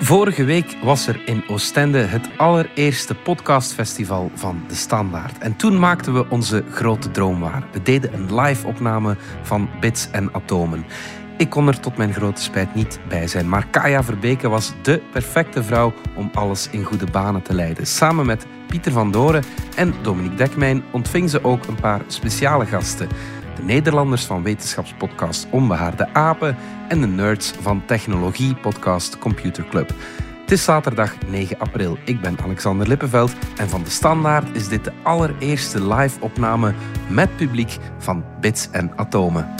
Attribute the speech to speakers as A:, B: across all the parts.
A: Vorige week was er in Oostende het allereerste podcastfestival van De Standaard. En toen maakten we onze grote droom waar. We deden een live opname van Bits en Atomen. Ik kon er tot mijn grote spijt niet bij zijn, maar Kaya Verbeke was de perfecte vrouw om alles in goede banen te leiden. Samen met Pieter van Doren en Dominique Dekmijn ontving ze ook een paar speciale gasten. De Nederlanders van wetenschapspodcast Onbehaarde Apen en de nerds van technologie-podcast Computer Club. Het is zaterdag 9 april. Ik ben Alexander Lippenveld en van de Standaard is dit de allereerste live-opname met publiek van Bits en Atomen.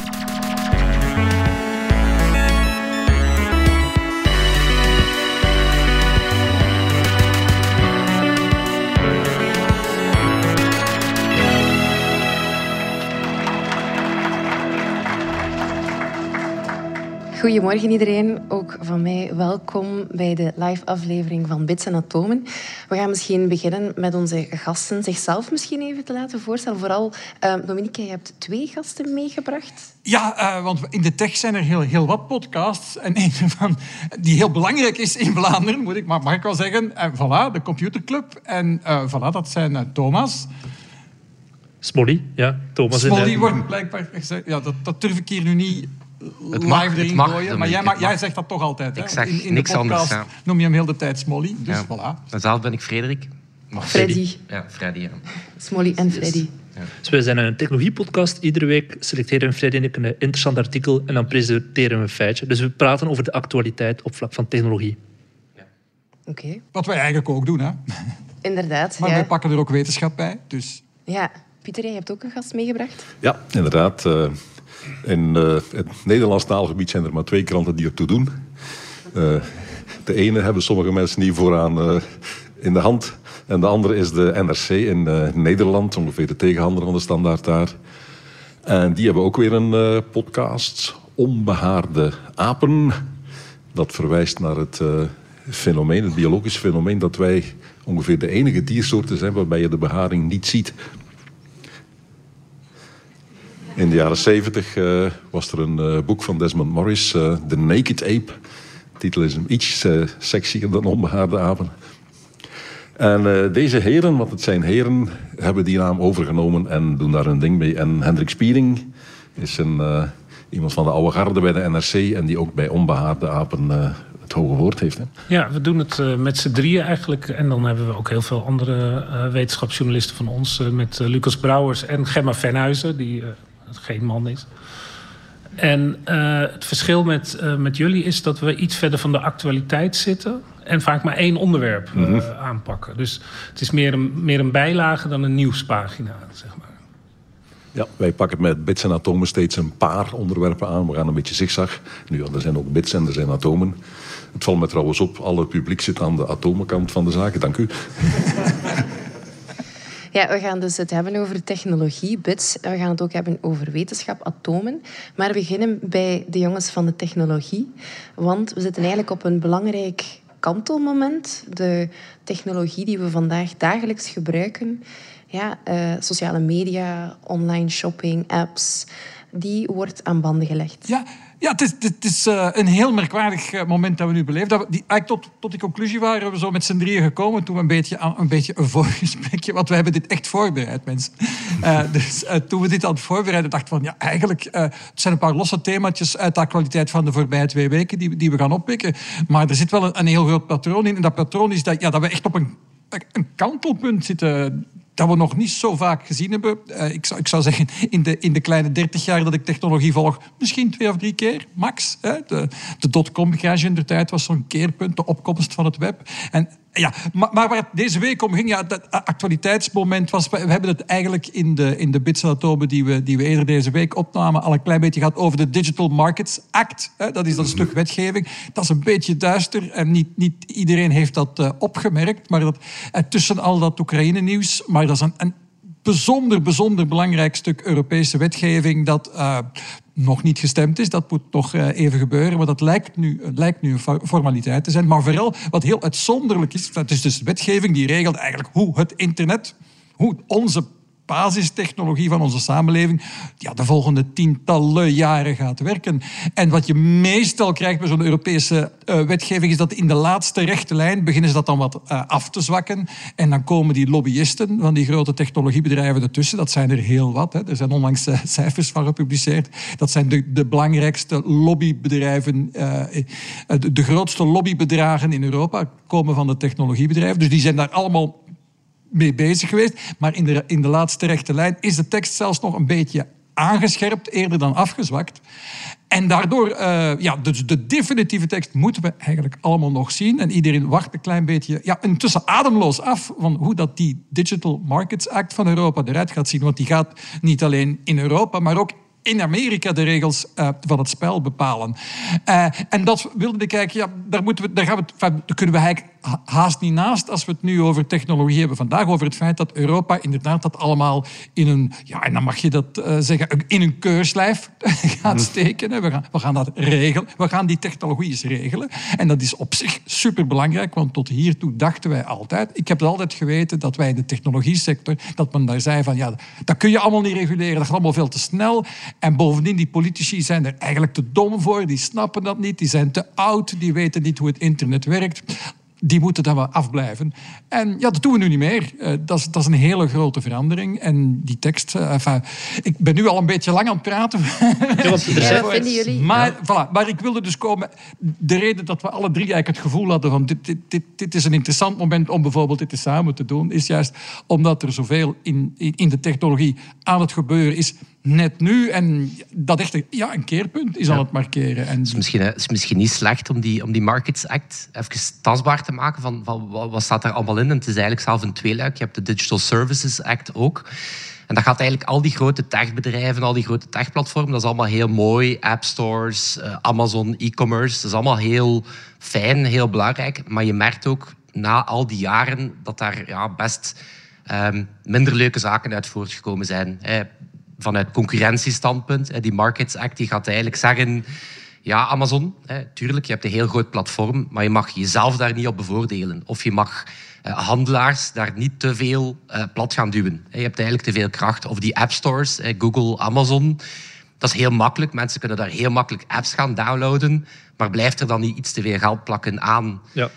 B: Goedemorgen iedereen, ook van mij welkom bij de live aflevering van Bits en Atomen. We gaan misschien beginnen met onze gasten zichzelf misschien even te laten voorstellen. Vooral, uh, Dominique, je hebt twee gasten meegebracht.
C: Ja, uh, want in de tech zijn er heel, heel wat podcasts. En een van die heel belangrijk is in Vlaanderen, moet ik, maar mag ik wel zeggen. En voilà, de Computerclub. En uh, voilà, dat zijn Thomas...
D: Smolly, ja. Thomas
C: Smolly wordt blijkbaar gezegd. Ja, dat, dat durf ik hier nu niet het mag, live erin mag, gooien. Maar jij, mag, jij zegt dat toch altijd. Hè?
E: Ik zeg
C: in, in
E: niks
C: de podcast
E: anders. Ja.
C: noem je hem heel de tijd Smolly. Dus ja. voilà.
E: Mezelf ben ik Frederik.
B: Maar Freddy.
E: Ja, Freddy. Ja.
B: Smolly en Freddy.
D: Ja. Dus wij zijn een technologiepodcast. Iedere week selecteren Freddy en ik een interessant artikel en dan presenteren we een feitje. Dus we praten over de actualiteit op vlak van technologie.
B: Ja. Oké. Okay.
C: Wat wij eigenlijk ook doen, hè?
B: Inderdaad.
C: Maar
B: ja.
C: wij pakken er ook wetenschap bij. Dus.
B: Ja. Pieter, jij hebt ook een gast meegebracht?
F: Ja, inderdaad. Uh, in uh, het Nederlands taalgebied zijn er maar twee kranten die ertoe doen. Uh, de ene hebben sommige mensen niet vooraan uh, in de hand. En de andere is de NRC in Nederland, ongeveer de tegenhander van de standaard daar. En die hebben ook weer een podcast, Onbehaarde Apen. Dat verwijst naar het fenomeen, het biologisch fenomeen, dat wij ongeveer de enige diersoorten zijn waarbij je de beharing niet ziet. In de jaren 70 uh, was er een uh, boek van Desmond Morris, uh, The Naked Ape. De titel is hem iets sexier dan Onbehaarde Apen. En deze heren, want het zijn heren, hebben die naam overgenomen en doen daar hun ding mee. En Hendrik Spiering is een, iemand van de oude garde bij de NRC en die ook bij Onbehaarde Apen het hoge woord heeft. Hè?
G: Ja, we doen het met z'n drieën eigenlijk. En dan hebben we ook heel veel andere wetenschapsjournalisten van ons. Met Lucas Brouwers en Gemma Venhuizen, die geen man is. En het verschil met, met jullie is dat we iets verder van de actualiteit zitten. En vaak maar één onderwerp mm -hmm. aanpakken. Dus het is meer een, meer een bijlage dan een nieuwspagina, zeg maar.
F: Ja, wij pakken met bits en atomen steeds een paar onderwerpen aan. We gaan een beetje zigzag. Nu, er zijn ook bits en er zijn atomen. Het valt me trouwens op, alle publiek zit aan de atomenkant van de zaken. Dank u.
B: Ja, we gaan dus het hebben over technologie, bits. We gaan het ook hebben over wetenschap, atomen. Maar we beginnen bij de jongens van de technologie. Want we zitten eigenlijk op een belangrijk kantelmoment. De technologie die we vandaag dagelijks gebruiken. Ja, uh, sociale media, online shopping, apps. Die wordt aan banden gelegd.
C: Ja, ja, het is, is uh, een heel merkwaardig uh, moment dat we nu beleven. Dat we die, eigenlijk tot, tot die conclusie waren we zo met z'n drieën gekomen. Toen we een beetje, een een voorgesprekje... Want we hebben dit echt voorbereid, mensen. Uh, dus toen we dit aan het voorbereiden, dachten van... Ja, eigenlijk, het zijn een paar losse themaatjes uit de actualiteit van de voorbije twee weken die, die we gaan oppikken. Maar er zit wel een, een heel groot patroon in. En dat patroon is dat, ja, dat we echt op een, een kantelpunt zitten dat we nog niet zo vaak gezien hebben. Uh, ik, zou, ik zou zeggen, in de, in de kleine 30 jaar dat ik technologie volg, misschien twee of drie keer, max. Hè. De, de dotcom-crash in de tijd was zo'n keerpunt, de opkomst van het web. En ja, maar, maar, waar het deze week om ging, ja, dat actualiteitsmoment was... We hebben het eigenlijk in de, in de bits die we, die we eerder deze week opnamen... al een klein beetje gehad over de Digital Markets Act. Hè. Dat is dat stuk wetgeving. Dat is een beetje duister en niet, niet iedereen heeft dat uh, opgemerkt. Maar dat, uh, tussen al dat Oekraïne-nieuws... Maar dat is een, een bijzonder, bijzonder belangrijk stuk Europese wetgeving... dat uh, nog niet gestemd is. Dat moet nog uh, even gebeuren. Maar dat lijkt nu, lijkt nu een formaliteit te zijn. Maar vooral wat heel uitzonderlijk is... dat is dus wetgeving die regelt eigenlijk hoe het internet... hoe onze basistechnologie van onze samenleving ja, de volgende tientallen jaren gaat werken. En wat je meestal krijgt bij zo'n Europese uh, wetgeving is dat in de laatste rechte lijn beginnen ze dat dan wat uh, af te zwakken. En dan komen die lobbyisten van die grote technologiebedrijven ertussen. Dat zijn er heel wat. Hè. Er zijn onlangs uh, cijfers van gepubliceerd. Dat zijn de, de belangrijkste lobbybedrijven, de grootste lobbybedragen in Europa komen van de technologiebedrijven. Dus die zijn daar allemaal mee bezig geweest. Maar in de, in de laatste rechte lijn is de tekst zelfs nog een beetje aangescherpt, eerder dan afgezwakt. En daardoor, uh, ja, de definitieve tekst moeten we eigenlijk allemaal nog zien. En iedereen wacht een klein beetje, ja, intussen ademloos af van hoe dat die Digital Markets Act van Europa eruit gaat zien. Want die gaat niet alleen in Europa, maar ook in Amerika de regels uh, van het spel bepalen. Uh, en dat wilde ik kijken, ja, daar, moeten we, daar, gaan we, kunnen we eigenlijk haast niet naast als we het nu over technologie hebben. Vandaag over het feit dat Europa inderdaad dat allemaal in een, ja, en dan mag je dat uh, zeggen, in een keurslijf gaat steken. We gaan, we gaan dat regelen. We gaan die technologie eens regelen. En dat is op zich superbelangrijk, want tot hiertoe dachten wij altijd, ik heb het altijd geweten dat wij in de technologie sector, dat men daar zei van, ja, dat kun je allemaal niet reguleren, dat gaat allemaal veel te snel. En bovendien, die politici zijn er eigenlijk te dom voor, die snappen dat niet, die zijn te oud, die weten niet hoe het internet werkt die moeten dan wel afblijven. En ja, dat doen we nu niet meer. Uh, dat, is, dat is een hele grote verandering. En die tekst... Uh, enfin, ik ben nu al een beetje lang aan het praten.
B: Ja, wat vinden jullie?
C: Maar, voilà, maar ik wilde dus komen... De reden dat we alle drie eigenlijk het gevoel hadden van... Dit, dit, dit, dit is een interessant moment om bijvoorbeeld dit samen te doen... is juist omdat er zoveel in, in, in de technologie aan het gebeuren is net nu. En dat echt ja, een keerpunt is ja. aan het markeren. En...
E: Het is misschien, het is misschien niet slecht om die, om die Markets Act even tastbaar te maken. Van, van wat staat daar allemaal in? En het is eigenlijk zelf een tweeluik. Je hebt de Digital Services Act ook. En dat gaat eigenlijk al die grote techbedrijven, al die grote techplatformen, dat is allemaal heel mooi. App stores, uh, Amazon, e-commerce, dat is allemaal heel fijn, heel belangrijk. Maar je merkt ook na al die jaren dat daar ja, best um, minder leuke zaken uit voortgekomen zijn vanuit concurrentiestandpunt. Die Markets Act die gaat eigenlijk zeggen... Ja, Amazon, tuurlijk, je hebt een heel groot platform, maar je mag jezelf daar niet op bevoordelen. Of je mag uh, handelaars daar niet te veel uh, plat gaan duwen. Je hebt eigenlijk te veel kracht. Of die app stores, Google, Amazon, dat is heel makkelijk. Mensen kunnen daar heel makkelijk apps gaan downloaden. Maar blijft er dan niet iets te veel geld plakken aan?
D: Ja,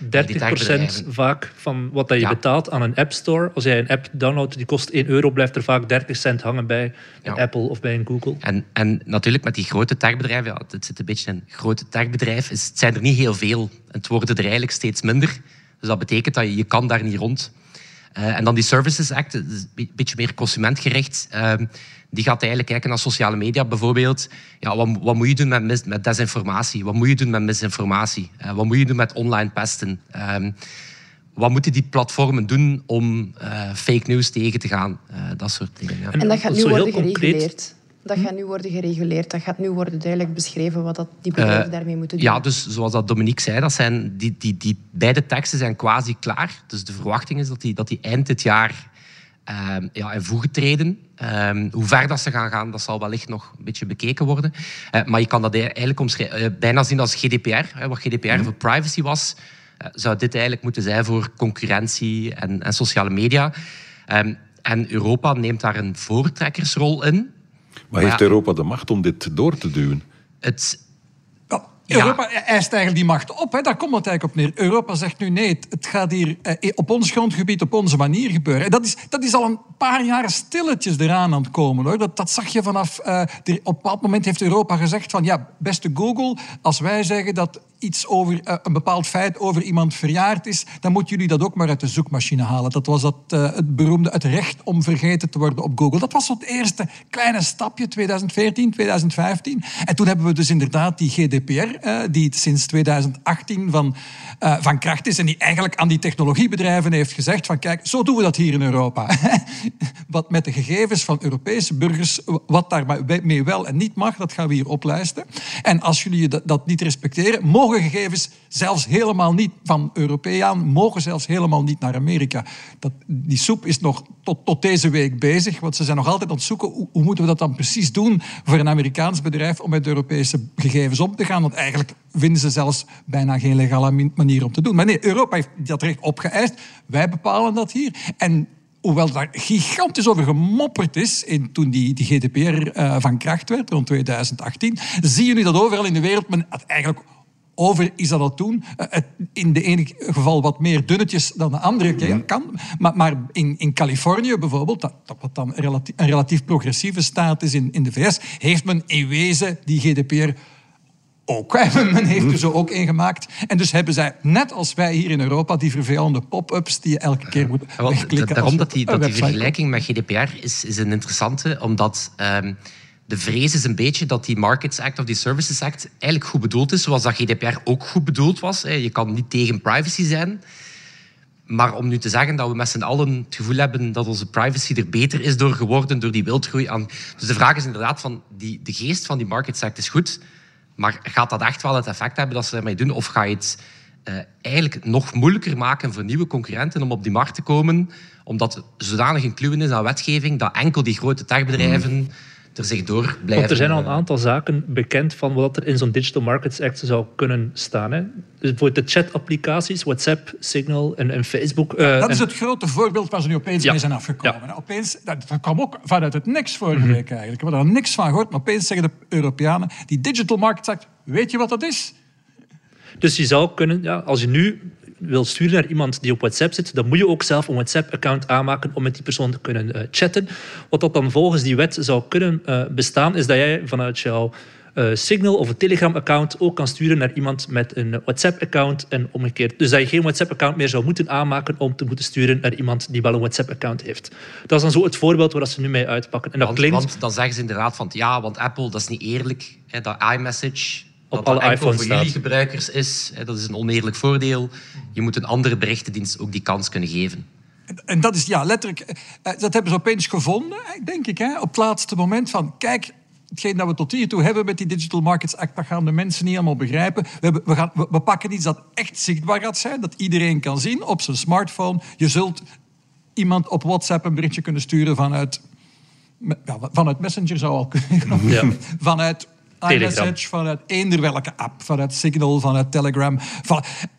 D: 30% vaak van wat dat je betaalt aan een app store. Als jij een app downloadt die kost 1 euro, blijft er vaak 30 cent hangen bij een Apple of bij een Google.
E: En, en natuurlijk met die grote techbedrijven, ja, het zit een beetje een grote techbedrijf, is, het zijn er niet heel veel. Het worden er eigenlijk steeds minder. Dus dat betekent dat je, je kan daar niet rond. Uh, en dan die Services Act, een beetje meer consumentgericht. Uh, die gaat eigenlijk kijken naar sociale media bijvoorbeeld. Ja, wat, wat moet je doen met, mis, met desinformatie? Wat moet je doen met misinformatie? Uh, wat moet je doen met online pesten? Um, wat moeten die platformen doen om uh, fake news tegen te gaan? Uh, dat soort dingen. Ja.
B: En dat gaat nu worden gereguleerd. Dat gaat nu worden gereguleerd. Dat gaat nu worden duidelijk beschreven wat dat die bedrijven uh, daarmee moeten doen.
E: Ja, dus zoals dat Dominique zei, dat zijn die, die, die beide teksten zijn quasi klaar. Dus de verwachting is dat die, dat die eind dit jaar uh, ja, treden. Uh, hoe ver dat ze gaan gaan, dat zal wellicht nog een beetje bekeken worden. Uh, maar je kan dat eigenlijk uh, bijna zien als GDPR. wat GDPR mm. voor privacy was, uh, zou dit eigenlijk moeten zijn voor concurrentie en, en sociale media. Um, en Europa neemt daar een voortrekkersrol in.
F: Maar heeft Europa de macht om dit door te duwen?
E: Het,
C: Europa eist eigenlijk die macht op. Hè. Daar komt het eigenlijk op neer. Europa zegt nu nee, het gaat hier eh, op ons grondgebied op onze manier gebeuren. En dat is, dat is al een paar jaren stilletjes eraan aan het komen. Hoor. Dat, dat zag je vanaf... Uh, op een bepaald moment heeft Europa gezegd van... ja, beste Google, als wij zeggen dat iets over uh, een bepaald feit over iemand verjaard is, dan moeten jullie dat ook maar uit de zoekmachine halen. Dat was dat, uh, het beroemde het recht om vergeten te worden op Google. Dat was het eerste kleine stapje, 2014, 2015. En toen hebben we dus inderdaad die GDPR, uh, die sinds 2018 van, van kracht is en die eigenlijk aan die technologiebedrijven heeft gezegd van kijk, zo doen we dat hier in Europa. wat met de gegevens van Europese burgers, wat daarmee wel en niet mag, dat gaan we hier oplijsten. En als jullie dat niet respecteren, mogen mogen gegevens zelfs helemaal niet van Europeaan, mogen zelfs helemaal niet naar Amerika. Dat, die soep is nog tot, tot deze week bezig, want ze zijn nog altijd aan het zoeken hoe, moeten we dat dan precies doen voor een Amerikaans bedrijf om met Europese gegevens om te gaan. Want eigenlijk vinden ze zelfs bijna geen legale manier om te doen. Maar nee, Europa heeft dat recht opgeëist. Wij bepalen dat hier. En hoewel daar gigantisch over gemopperd is in, toen die, die GDPR eh, van kracht werd, rond 2018, zie je nu dat overal in de wereld men het eigenlijk over is dat al toen. Uh, in de ene geval wat meer dunnetjes dan de andere keer kan. Maar, maar in, in Californië bijvoorbeeld, dat, dat wat dan relatief, een relatief progressieve staat is in, in de VS, heeft men in wezen die GDPR ook. Men heeft er zo ook een gemaakt. En dus hebben zij, net als wij hier in Europa, die vervelende pop-ups die je elke keer moet wegklikken.
E: Daarom dat die, dat die vergelijking met GDPR is, is een interessante, omdat... Um, de vrees is een beetje dat die Markets Act of die Services Act eigenlijk goed bedoeld is, zoals dat GDPR ook goed bedoeld was. Je kan niet tegen privacy zijn. Maar om nu te zeggen dat we met z'n allen het gevoel hebben dat onze privacy er beter is door geworden, door die wildgroei aan. Dus de vraag is inderdaad van, die, de geest van die Markets Act is goed, maar gaat dat echt wel het effect hebben dat ze ermee doen? Of ga je het uh, eigenlijk nog moeilijker maken voor nieuwe concurrenten om op die markt te komen, omdat zodanig een kluwen is aan wetgeving dat enkel die grote techbedrijven... Mm er zich door blijven...
D: Want er zijn al een aantal zaken bekend van wat er in zo'n Digital Markets Act zou kunnen staan. Hè? Dus bijvoorbeeld de chat-applicaties, WhatsApp, Signal en, en Facebook.
C: Uh, dat is het grote voorbeeld waar ze nu opeens mee zijn afgekomen. Ja. Opeens, dat, dat, kwam ook vanuit het niks vorige mm week eigenlijk. We hebben er niks van gehoord, maar opeens zeggen de Europeanen... Die Digital Markets Act, weet je wat dat is?
D: Dus je zou kunnen, ja, als je nu wil sturen naar iemand die op WhatsApp zit, dan moet je ook zelf een WhatsApp-account aanmaken om met die persoon te kunnen uh, chatten. Wat dat dan volgens die wet zou kunnen uh, bestaan, is dat jij vanuit jouw uh, Signal of een Telegram-account ook kan sturen naar iemand met een WhatsApp-account en omgekeerd. Dus dat je geen WhatsApp-account meer zou moeten aanmaken om te moeten sturen naar iemand die wel een WhatsApp-account heeft. Dat is dan zo het voorbeeld waar ze nu mee uitpakken. En dat
E: want,
D: klinkt...
E: want dan zeggen ze inderdaad van ja, want Apple, dat is niet eerlijk. Hè, dat iMessage
D: op alle iPhones
E: voor jullie gebruikers is. Dat is een oneerlijk voordeel. Je moet een andere berichtendienst ook die kans kunnen geven.
C: En dat is ja, letterlijk, eh, dat hebben ze opeens gevonden, denk ik, hè, op het laatste moment van kijk, hetgeen dat we tot hiertoe hebben met die Digital Markets Act, dat gaan de mensen niet allemaal begrijpen. We, hebben, we, gaan, we, pakken iets dat echt zichtbaar gaat zijn, dat iedereen kan zien op zijn smartphone. Je zult iemand op WhatsApp een berichtje kunnen sturen vanuit, ja, vanuit Messenger zou al kunnen. Ja. vanuit iMessage, vanuit eender welke app, vanuit Signal, vanuit Telegram.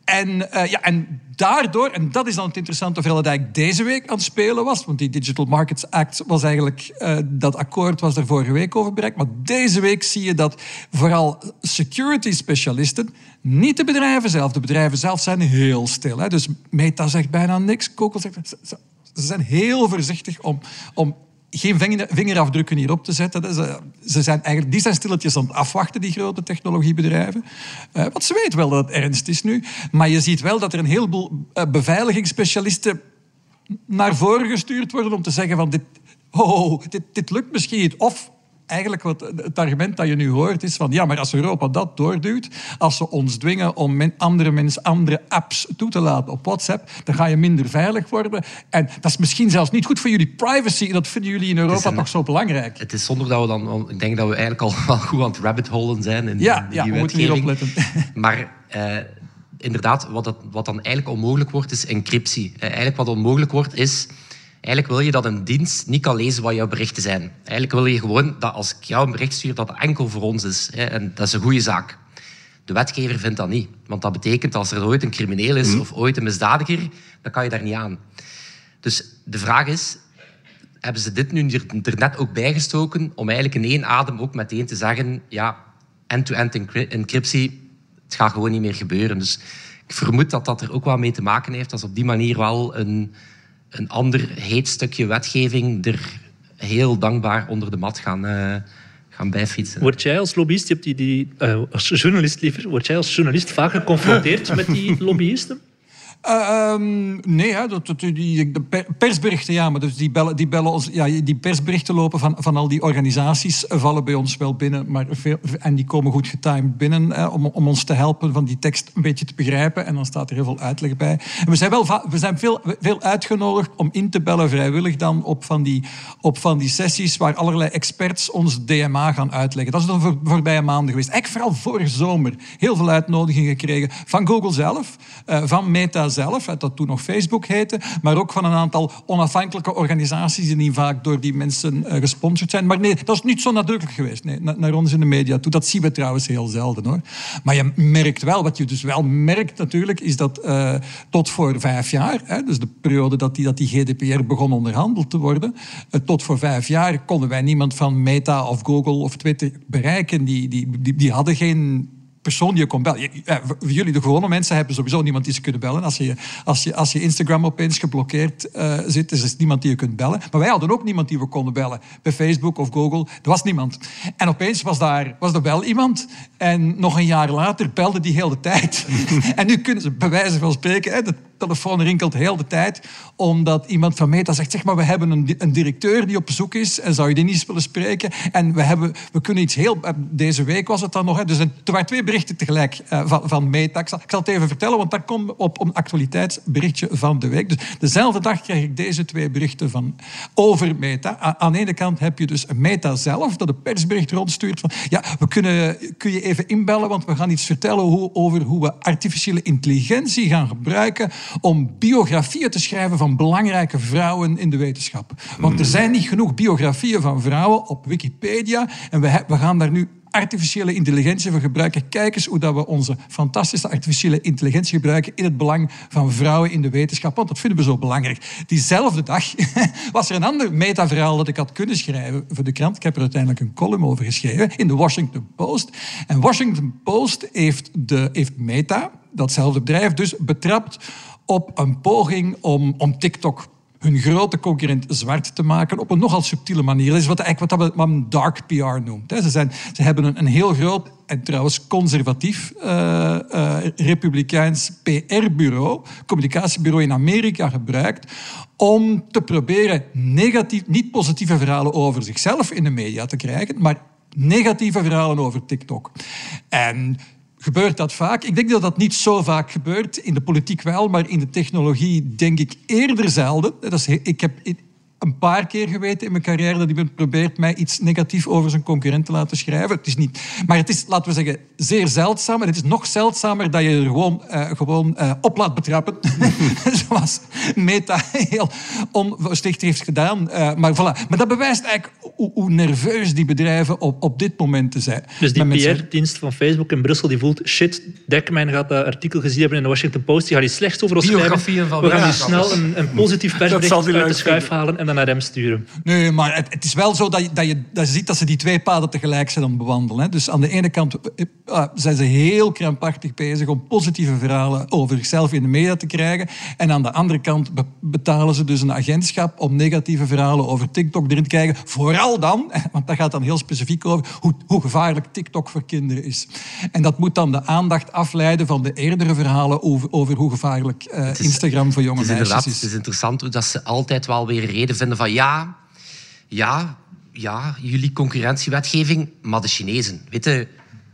C: En, uh, ja, en daardoor, en dat is dan het interessante, hoeveel dat eigenlijk deze week aan het spelen was, want die Digital Markets Act was eigenlijk, uh, dat akkoord was er vorige week over bereikt, maar deze week zie je dat vooral security specialisten, niet de bedrijven zelf, de bedrijven zelf zijn heel stil. Hè? Dus Meta zegt bijna niks, Google zegt... Ze zijn heel voorzichtig om, om geen vingerafdrukken hierop te zetten. Ze, ze zijn eigenlijk, die zijn stilletjes aan het afwachten, die grote technologiebedrijven. Uh, want ze weten wel dat het ernst is nu. Maar je ziet wel dat er een heleboel uh, beveiligingsspecialisten naar voren gestuurd worden om te zeggen van dit, oh, dit, dit lukt misschien. Of eigenlijk wat het argument dat je nu hoort is van ja, maar als Europa dat doorduwt, als ze ons dwingen om andere mensen andere apps toe te laten op WhatsApp, dan ga je minder veilig worden. En dat is misschien zelfs niet goed voor jullie privacy. Dat vinden jullie in Europa toch zo belangrijk.
E: Het is zonder dat we dan, ik denk dat we eigenlijk al wel goed aan het rabbit holen zijn in,
C: ja,
E: die
C: ja, we moeten hier opletten.
E: Maar uh, inderdaad, wat, dat, wat dan eigenlijk onmogelijk wordt, is encryptie. Uh, eigenlijk wat onmogelijk wordt, is Eigenlijk wil je dat een dienst niet kan lezen wat jouw berichten zijn. Eigenlijk wil je gewoon dat als ik jou een bericht stuur, dat het enkel voor ons is. En dat is een goede zaak. De wetgever vindt dat niet. Want dat betekent als er ooit een crimineel is mhm. of ooit een misdadiger, dan kan je daar niet aan. Dus de vraag is, hebben ze dit nu er net ook bijgestoken om eigenlijk in één adem ook meteen te zeggen, ja, end-to-end encryptie, het gaat gewoon niet meer gebeuren. Dus ik vermoed dat dat er ook wel mee te maken heeft, als op die manier wel een een ander heet stukje wetgeving er heel dankbaar onder de mat gaan, uh, gaan bijfietsen.
D: Word jij als lobbyist, je hebt die, die uh, als journalist liever, word jij als journalist vaak geconfronteerd met die lobbyisten?
C: Uh, nee, hè, dat, die, de persberichten, ja, maar dus die, bellen, die, bellen ons, ja, die persberichten lopen van, van al die organisaties vallen bij ons wel binnen. Maar en die komen goed getimed binnen om, om ons te helpen van die tekst een beetje te begrijpen. En dan staat er heel veel uitleg bij. En we zijn, wel, we zijn veel, veel uitgenodigd om in te bellen, vrijwillig dan, op van, die, op van die sessies waar allerlei experts ons DMA gaan uitleggen. Dat is dan voor, voorbije maanden geweest. Eigenlijk vooral vorige zomer heel veel uitnodigingen gekregen van Google zelf, uh, van Meta zelf, dat toen nog Facebook heette, maar ook van een aantal onafhankelijke organisaties die vaak door die mensen uh, gesponsord zijn. Maar nee, dat is niet zo nadrukkelijk geweest nee, naar ons in de media toe. Dat zien we trouwens heel zelden hoor. Maar je merkt wel, wat je dus wel merkt natuurlijk, is dat uh, tot voor vijf jaar, hè, dus de periode dat die, dat die GDPR begon onderhandeld te worden, uh, tot voor vijf jaar konden wij niemand van Meta of Google of Twitter bereiken. Die, die, die, die hadden geen persoon die je kon bellen. Jullie, de gewone mensen, hebben sowieso niemand die ze kunnen bellen. Als je, als je, als je Instagram opeens geblokkeerd uh, zit, is er niemand die je kunt bellen. Maar wij hadden ook niemand die we konden bellen. Bij Facebook of Google, er was niemand. En opeens was daar, was er wel iemand. En nog een jaar later belde die heel de tijd. en nu kunnen ze bij wijze van spreken... Hè, telefoon rinkelt heel de tijd, omdat iemand van Meta zegt, zeg maar, we hebben een, een directeur die op bezoek is en zou je die niet eens willen spreken? En we, hebben, we kunnen iets heel... Deze week was het dan nog, hè, dus er waren twee berichten tegelijk uh, van, van Meta. Ik zal, het even vertellen, want dat komt op, een actualiteitsberichtje van de week. Dus dezelfde dag krijg ik deze twee berichten van, over Meta. Aan de ene kant heb je dus Meta zelf, dat een persbericht rondstuurt van, ja, we kunnen, kun je even inbellen, want we gaan iets vertellen over hoe we artificiële intelligentie gaan gebruiken om biografieën te schrijven van belangrijke vrouwen in de wetenschap. Want er zijn niet genoeg biografieën van vrouwen op Wikipedia en we, we gaan daar nu artificiële intelligentie voor gebruiken. Kijk eens hoe dat we onze fantastische artificiële intelligentie gebruiken in het belang van vrouwen in de wetenschap. Want dat vinden we zo belangrijk. Diezelfde dag was er een ander metaverhaal dat ik had kunnen schrijven voor de krant. Ik heb er uiteindelijk een column over geschreven in de Washington Post. En Washington Post heeft, de, heeft Meta, datzelfde bedrijf, dus betrapt op een poging om, om TikTok hun grote concurrent zwart te maken op een nogal subtiele manier. Dat is wat, eigenlijk wat men dark PR noemt. Ze, zijn, ze hebben een, een heel groot en trouwens conservatief uh, uh, republikeins PR-bureau, communicatiebureau in Amerika gebruikt om te proberen negatief, niet positieve verhalen over zichzelf in de media te krijgen, maar negatieve verhalen over TikTok. En Gebeurt dat vaak? Ik denk dat dat niet zo vaak gebeurt. In de politiek wel, maar in de technologie denk ik eerder zelden. Dat is, ik heb een paar keer geweten in mijn carrière dat iemand probeert mij iets negatiefs over zijn concurrent te laten schrijven. Het is niet, maar het is, laten we zeggen, zeer zeldzaam. En het is nog zeldzamer dat je er gewoon, uh, gewoon uh, op laat betrappen. Zoals Meta heel onvoorzichtig heeft gedaan. Uh, maar, voilà. maar dat bewijst eigenlijk hoe, hoe, nerveus die bedrijven op, op dit moment te zijn.
D: Dus die PR-dienst van Facebook in Brussel die voelt... Shit, Dekman gaat dat artikel gezien hebben in de Washington Post. Die gaat iets slechts over ons schrijven.
E: Van
D: we gaan nu snel een, een positief persbericht uit de schuif halen en naar hem sturen.
C: Nee, maar het, het is wel zo dat je, dat, je, dat je ziet dat ze die twee paden tegelijk zijn het bewandelen. Hè. Dus aan de ene kant uh, zijn ze heel krampachtig bezig om positieve verhalen over zichzelf in de media te krijgen. En aan de andere kant be betalen ze dus een agentschap om negatieve verhalen over TikTok erin te krijgen. Vooral dan, want dat gaat dan heel specifiek over, hoe, hoe gevaarlijk TikTok voor kinderen is. En dat moet dan de aandacht afleiden van de eerdere verhalen over, over hoe gevaarlijk uh, is, Instagram voor jonge meisjes is.
E: Het is interessant dat ze altijd wel weer reden vinden van ja, ja, ja, jullie concurrentiewetgeving, maar de Chinezen. Weet je,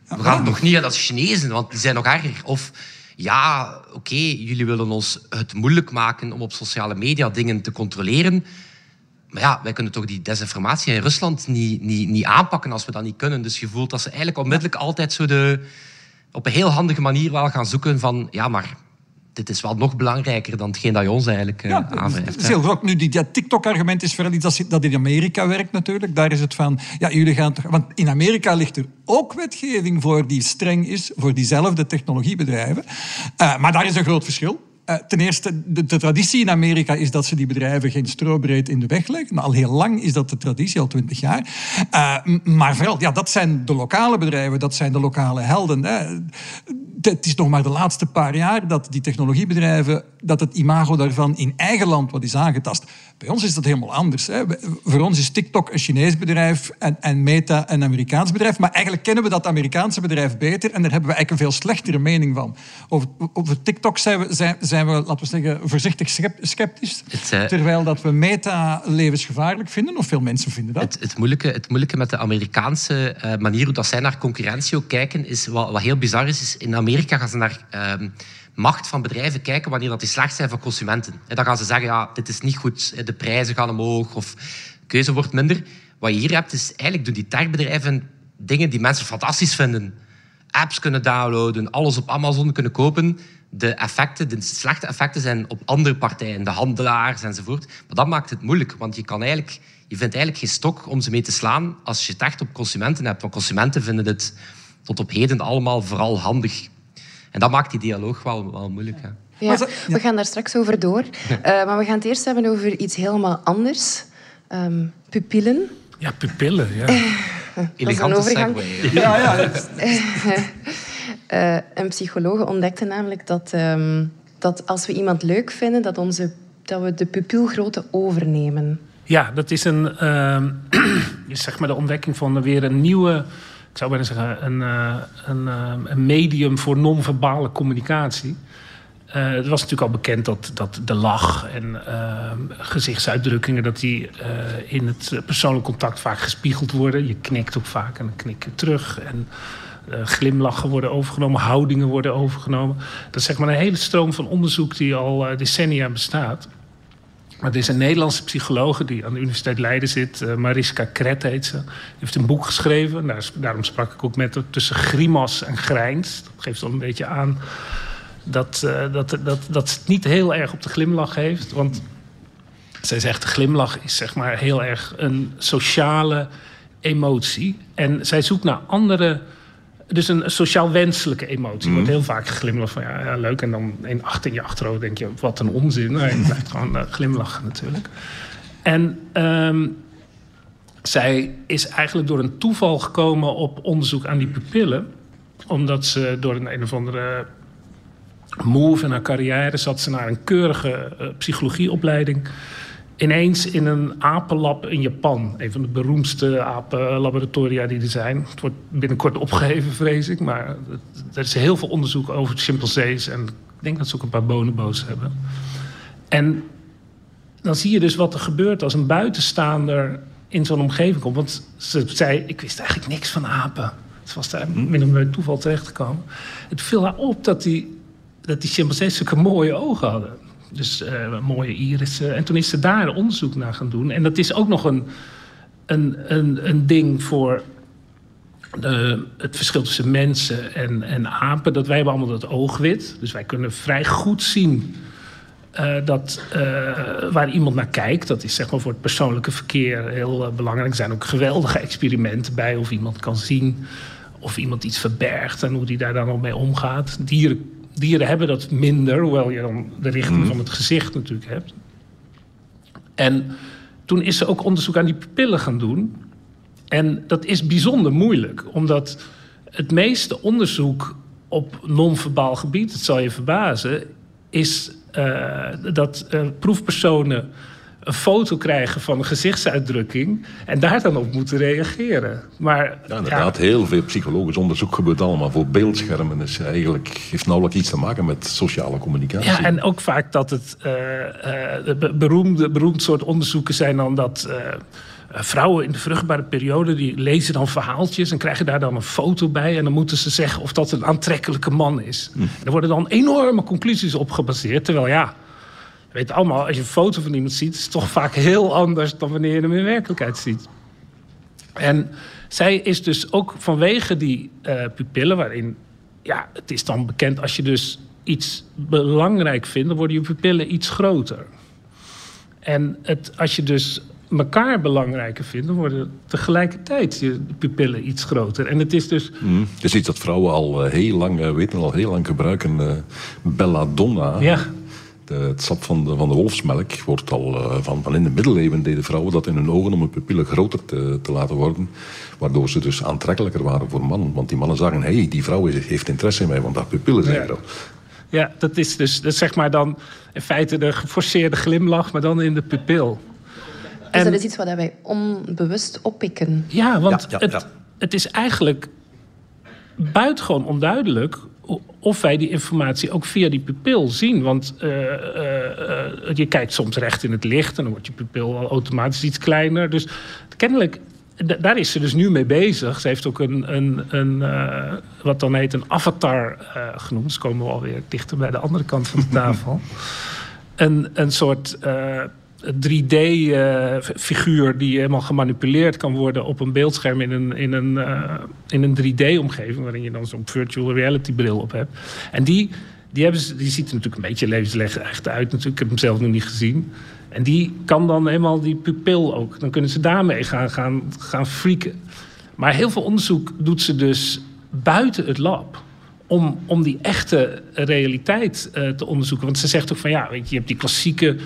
E: we gaan nog niet aan de Chinezen, want die zijn nog erger. Of ja, oké, okay, jullie willen ons het moeilijk maken om op sociale media dingen te controleren. Maar ja, wij kunnen toch die desinformatie in Rusland niet, niet, niet aanpakken als we dat niet kunnen. Dus je voelt dat ze eigenlijk onmiddellijk altijd zo de, op een heel handige manier wel gaan zoeken van... Ja, maar dit is wel nog belangrijker dan hetgeen dat je ons eigenlijk uh, ja.
C: Heel groot. Nu, die, dat TikTok-argument is vooral iets dat in Amerika werkt natuurlijk. Daar is het van, ja, jullie gaan toch... Want in Amerika ligt er ook wetgeving voor die streng is voor diezelfde technologiebedrijven. Uh, maar daar is een groot verschil. Uh, ten eerste, de, de, traditie in Amerika is dat ze die bedrijven geen strobreed in de weg leggen. Al heel lang is dat de traditie, al twintig jaar. Uh, maar vooral, ja, dat zijn de lokale bedrijven, dat zijn de lokale helden. Hè. Het is nog maar de laatste paar jaar dat die technologiebedrijven, dat het imago daarvan in eigen land wat is aangetast. Bij ons is dat helemaal anders. Hè. Voor ons is TikTok een Chinees bedrijf en, en Meta een Amerikaans bedrijf. Maar eigenlijk kennen we dat Amerikaanse bedrijf beter en daar hebben we eigenlijk een veel slechtere mening van. Over, over TikTok zijn we, zijn, zijn we, laten we zeggen, voorzichtig sceptisch. Het, uh, terwijl dat we Meta levensgevaarlijk vinden, of veel mensen vinden dat.
E: Het, het moeilijke, het moeilijke met de Amerikaanse uh, manier hoe dat zij naar concurrentie ook kijken, is wat, wat heel bizar is, is in Amerika gaan ze naar... Uh, macht van bedrijven kijken wanneer dat die slecht zijn voor consumenten. En dan gaan ze zeggen, ja, dit is niet goed, de prijzen gaan omhoog of keuze wordt minder. Wat je hier hebt, is eigenlijk doen die techbedrijven dingen die mensen fantastisch vinden. Apps kunnen downloaden, alles op Amazon kunnen kopen. de effecten, de slechte effecten zijn op andere partijen, de handelaars enzovoort. Maar dat maakt het moeilijk, want je, kan eigenlijk, je vindt eigenlijk geen stok om ze mee te slaan als je het echt op consumenten hebt. Want consumenten vinden het tot op heden allemaal vooral handig. En dat maakt die dialoog wel, wel moeilijk. Hè.
B: Ja, we gaan daar straks over door. Uh, maar we gaan het eerst hebben over iets helemaal anders. Um, pupillen.
G: Ja, pupillen, ja.
E: Elegante segway.
G: Ja, ja.
B: uh, een psycholoog ontdekte namelijk dat, um, dat als we iemand leuk vinden, dat, onze, dat we de pupilgrootte overnemen.
G: Ja, dat is een, uh, zeg maar de ontdekking van weer een nieuwe, zou bijna zeggen, een, uh, een, een medium voor non-verbale communicatie. Uh, het was natuurlijk al bekend dat, dat de lach en gezichtsuitdrukkingen... dat die in het persoonlijk contact vaak gespiegeld worden. Je knikt ook vaak en dan knik je terug. En glimlachen worden overgenomen, houdingen worden overgenomen. Dat is zeg maar een hele stroom van onderzoek die al decennia bestaat. Maar er is een Nederlandse psycholoog die aan de Universiteit Leiden zit. Mariska Kret heet ze. Die heeft een boek geschreven. Daar, daarom sprak ik ook met haar tussen grimas en grijns. Dat geeft al een beetje aan dat, uh, dat, dat, dat het niet heel erg op de glimlach heeft. Want zij zegt, de glimlach is zeg maar heel erg een sociale emotie. En zij zoekt naar andere... Dus een sociaal wenselijke emotie. Mm. wordt heel vaak geglimlacht van ja, ja, leuk. En dan in achter je achterhoofd denk je, wat een onzin. Nee, je blijft gewoon uh, glimlachen natuurlijk. En um, zij is eigenlijk door een toeval gekomen op onderzoek aan die pupillen. Omdat ze door een een of andere move in haar carrière zat ze naar een keurige uh, psychologieopleiding. Ineens in een apenlab in Japan. Een van de beroemdste apenlaboratoria die er zijn. Het wordt binnenkort opgeheven, vrees ik. Maar er is heel veel onderzoek over chimpansees. En ik denk dat ze ook een paar bonobo's hebben. En dan zie je dus wat er gebeurt als een buitenstaander in zo'n omgeving komt. Want ze zei, ik wist eigenlijk niks van apen. Het was daar min of meer toeval terechtgekomen. Het viel haar op dat die dat die chimpansees zulke mooie ogen hadden. Dus uh, mooie irissen. En toen is ze daar onderzoek naar gaan doen. En dat is ook nog een, een, een, een ding voor de, het verschil tussen mensen en, en apen. Dat wij hebben allemaal dat oogwit. Dus wij kunnen vrij goed zien uh, dat, waar iemand naar kijkt. Dat is zeg maar voor het persoonlijke verkeer heel belangrijk. Er zijn ook geweldige experimenten bij of iemand kan zien of iemand iets verbergt en hoe die daar dan ook mee omgaat. Dieren dieren hebben dat minder, hoewel je dan de richting van het gezicht natuurlijk hebt. En toen is ze ook onderzoek aan die pupillen gaan doen. En dat is bijzonder moeilijk, omdat het meeste onderzoek op non-verbaal gebied, het zal je verbazen, is uh, dat uh, proefpersonen een foto krijgen van een gezichtsuitdrukking en daar dan op moeten reageren. Maar,
F: ja, inderdaad, ja. heel veel psychologisch onderzoek gebeurt allemaal voor beeldschermen. Dus eigenlijk heeft nauwelijks iets te maken met sociale communicatie.
G: Ja, en ook vaak dat het uh, uh, beroemde, beroemd soort onderzoeken zijn dan dat. Uh, vrouwen in de vruchtbare periode die lezen dan verhaaltjes en krijgen daar dan een foto bij. En dan moeten ze zeggen of dat een aantrekkelijke man is. Hm. Er worden dan enorme conclusies op gebaseerd. Terwijl ja, weet allemaal, als je een foto van iemand ziet, is het toch vaak heel anders dan wanneer je hem in werkelijkheid ziet. En zij is dus ook vanwege die uh, pupillen, waarin, ja, het is dan bekend als je dus iets belangrijk vindt, dan worden je pupillen iets groter. En het, als je dus elkaar belangrijker vindt, dan worden tegelijkertijd je pupillen iets groter. En het is dus.
F: Mm, het is iets dat vrouwen al uh, heel lang uh, weten, al heel lang gebruiken. Uh, belladonna.
G: Ja
F: het sap van de, van de wolfsmelk wordt al uh, van, van in de middeleeuwen deden vrouwen dat in hun ogen om hun pupillen groter te, te laten worden. Waardoor ze dus aantrekkelijker waren voor mannen. Want die mannen zagen, hé, hey, die vrouw heeft interesse in mij, want haar pupillen zijn
G: ja.
F: groot.
G: Ja, dat is dus dat is zeg maar dan in feite de geforceerde glimlach, maar dan in de pupil.
B: Dus en, dat is iets wat wij onbewust oppikken.
G: Ja, want ja, ja, het, het is eigenlijk buitengewoon onduidelijk of wij die informatie ook via die pupil zien. Want uh, uh, uh, je kijkt soms recht in het licht en dan wordt je pupil al automatisch iets kleiner. Dus kennelijk, daar is ze dus nu mee bezig. Ze heeft ook een, een, een wat dan heet een avatar genoemd. Dus komen we alweer dichter bij de andere kant van de tafel. een, een soort 3D-figuur uh, die helemaal gemanipuleerd kan worden op een beeldscherm in een, in een, uh, in een 3D-omgeving, waarin je dan zo'n virtual reality bril op hebt. En die, Die, hebben ze, die ziet er natuurlijk een beetje levenslecht uit. Natuurlijk. Ik heb hem zelf nog niet gezien. En die kan dan helemaal die pupil ook. Dan kunnen ze daarmee gaan, gaan, gaan freaken. Maar heel veel onderzoek doet ze dus buiten het lab. Om, om die echte realiteit uh, te onderzoeken. Want ze zegt ook van ja, weet je, je hebt die klassieke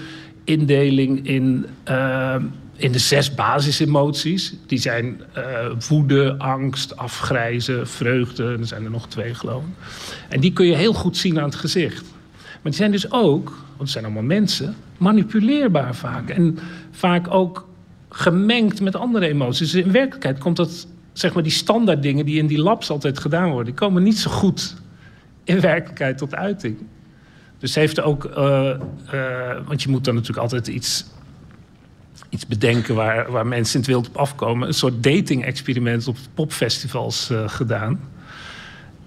G: indeling in, uh, in de zes basisemoties. Die zijn uh, woede, angst, afgrijzen, vreugde. Er zijn er nog twee, geloof ik. En die kun je heel goed zien aan het gezicht. Maar die zijn dus ook, want het zijn allemaal mensen, manipuleerbaar vaak. En vaak ook gemengd met andere emoties. Dus in werkelijkheid komt dat, zeg maar, die standaard dingen die in die labs altijd gedaan worden, die komen niet zo goed in werkelijkheid tot uiting. Dus ze heeft ook, uh, uh, want je moet dan natuurlijk altijd iets, iets bedenken waar, waar mensen in het wild op afkomen. Een soort dating-experiment op popfestivals uh, gedaan.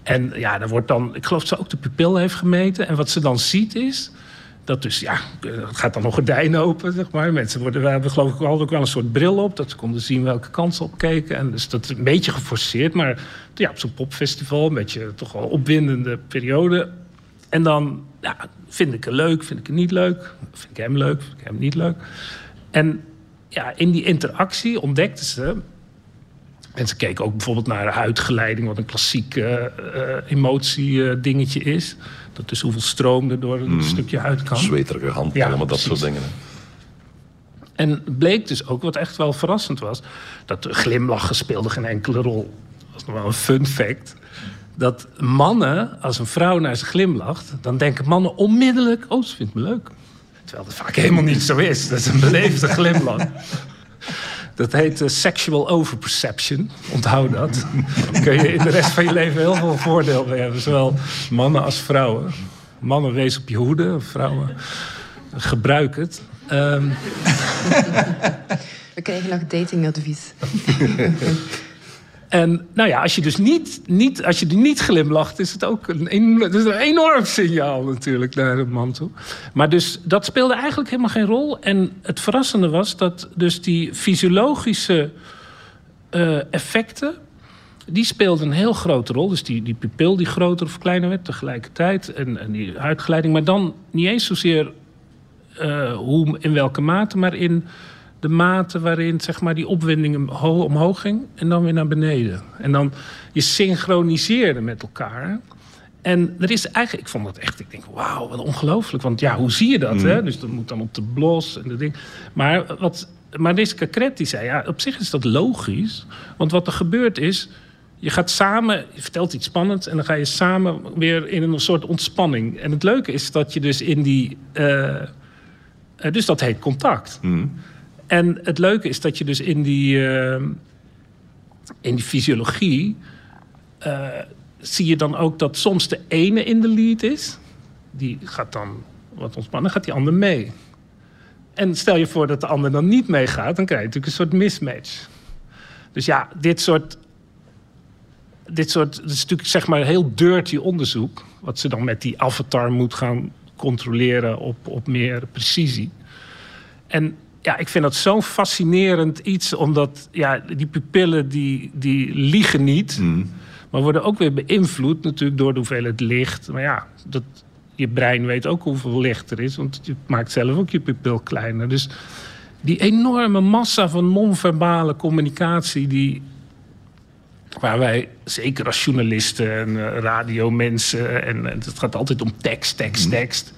G: En ja, daar wordt dan, ik geloof dat ze ook de pupil heeft gemeten. En wat ze dan ziet is dat dus, ja, het gaat dan nog gordijnen open, zeg maar. Mensen worden, we hebben geloof ik al ook wel een soort bril op, dat ze konden zien welke kant ze op keken. En dus dat is een beetje geforceerd, maar ja, op zo'n popfestival, een beetje toch wel opwindende periode. En dan ja, vind ik het leuk, vind ik het niet leuk. Vind ik hem leuk, vind ik hem niet leuk. En ja, in die interactie ontdekten ze... En ze keken ook bijvoorbeeld naar huidgeleiding... wat een klassiek uh, emotie-dingetje is. Dat is hoeveel stroom er door een mm. stukje huid kan.
F: Zweterige hand, ja, allemaal dat soort dingen.
G: En bleek dus ook, wat echt wel verrassend was... dat de glimlachen speelde geen enkele rol. Dat was nog wel een fun fact dat mannen, als een vrouw naar ze glimlacht, dan denken mannen onmiddellijk: Oh, ze vindt me leuk. Terwijl dat vaak helemaal niet zo is. Dat is een beleefde glimlach. Dat heet uh, sexual overperception. Onthoud dat. Dan kun je in de rest van je leven heel veel voordeel mee hebben. Zowel mannen als vrouwen. Mannen, wees op je hoede. Vrouwen, gebruik het. Um...
B: We krijgen nog datingadvies.
G: En nou ja, als je dus niet, niet, als je niet glimlacht, is het ook een, is een enorm signaal natuurlijk naar een man toe. Maar dus dat speelde eigenlijk helemaal geen rol. En het verrassende was dat dus die fysiologische uh, effecten, die speelden een heel grote rol. Dus die, die pupil die groter of kleiner werd tegelijkertijd. En, en die huidgeleiding. Maar dan niet eens zozeer uh, hoe, in welke mate, maar in de mate waarin zeg maar, die opwinding omhoog ging en dan weer naar beneden. En dan je synchroniseerde met elkaar. En er is eigenlijk, ik vond dat echt, ik denk, wauw, wat ongelooflijk. Want ja, hoe zie je dat? Hè? Mm. Dus dat moet dan op de blos en de ding. Maar wat Mariska Kret die zei, ja, op zich is dat logisch. Want wat er gebeurt is, je gaat samen, je vertelt iets spannends en dan ga je samen weer in een soort ontspanning. En het leuke is dat je dus in die, uh, dus dat heet contact. Mm. En het leuke is dat je dus in die, uh, in die fysiologie... Uh, zie je dan ook dat soms de ene in de lead is. Die gaat dan wat ontspannen, gaat die ander mee. En stel je voor dat de ander dan niet meegaat... dan krijg je natuurlijk een soort mismatch. Dus ja, dit soort... Dit soort, dat is natuurlijk zeg maar heel dirty onderzoek... wat ze dan met die avatar moet gaan controleren op, op meer precisie. En ja, ik vind dat zo'n fascinerend iets, omdat ja, die pupillen die, die liegen niet, mm. maar worden ook weer beïnvloed natuurlijk door de hoeveelheid licht. Maar ja, dat, je brein weet ook hoeveel licht er is, want je maakt zelf ook je pupil kleiner. Dus die enorme massa van non-verbale communicatie, die, waar wij, zeker als journalisten en uh, radiomensen, en, en het gaat altijd om tekst, tekst, mm. tekst.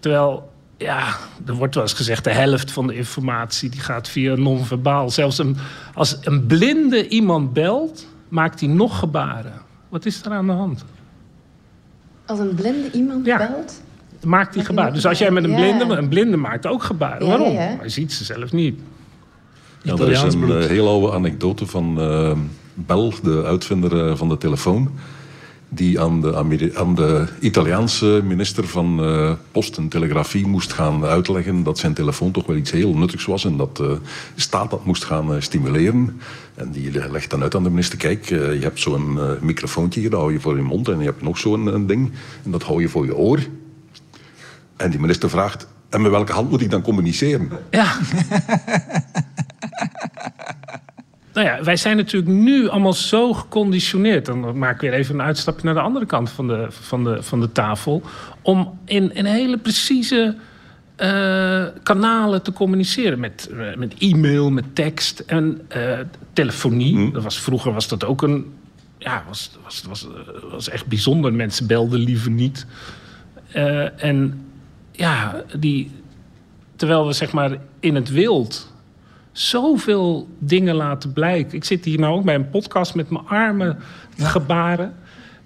G: Terwijl ja, er wordt wel eens gezegd... de helft van de informatie die gaat via non-verbaal. Zelfs een, als een blinde iemand belt, maakt hij nog gebaren. Wat is er aan de hand?
B: Als een blinde iemand belt?
G: Maakt hij gebaren. Dus als jij met een blinde... Een blinde maakt ook gebaren. Waarom? Hij ziet ze zelf niet.
F: Ja, er is een uh, heel oude anekdote van uh, Bell, de uitvinder uh, van de telefoon die aan de, aan de Italiaanse minister van uh, Post en Telegrafie moest gaan uitleggen dat zijn telefoon toch wel iets heel nuttigs was en dat de staat dat moest gaan uh, stimuleren. En die legt dan uit aan de minister, kijk, uh, je hebt zo'n microfoontje hier, dat hou je voor je mond en je hebt nog zo'n ding en dat hou je voor je oor. En die minister vraagt, en met welke hand moet ik dan communiceren?
G: Ja. nou ja, wij zijn natuurlijk nu allemaal zo geconditioneerd. Dan maak ik weer even een uitstapje naar de andere kant van de, van de, van de tafel. Om in, in hele precieze uh, kanalen te communiceren. Met, uh, met e-mail, met tekst en uh, telefonie. Mm. Dat was, vroeger was dat ook een. Ja, was, was, was, was echt bijzonder. Mensen belden liever niet. en ja, die, terwijl we zeg maar in het wild zoveel dingen laten blijken. Ik zit hier nou ook bij een podcast met mijn armen gebaren.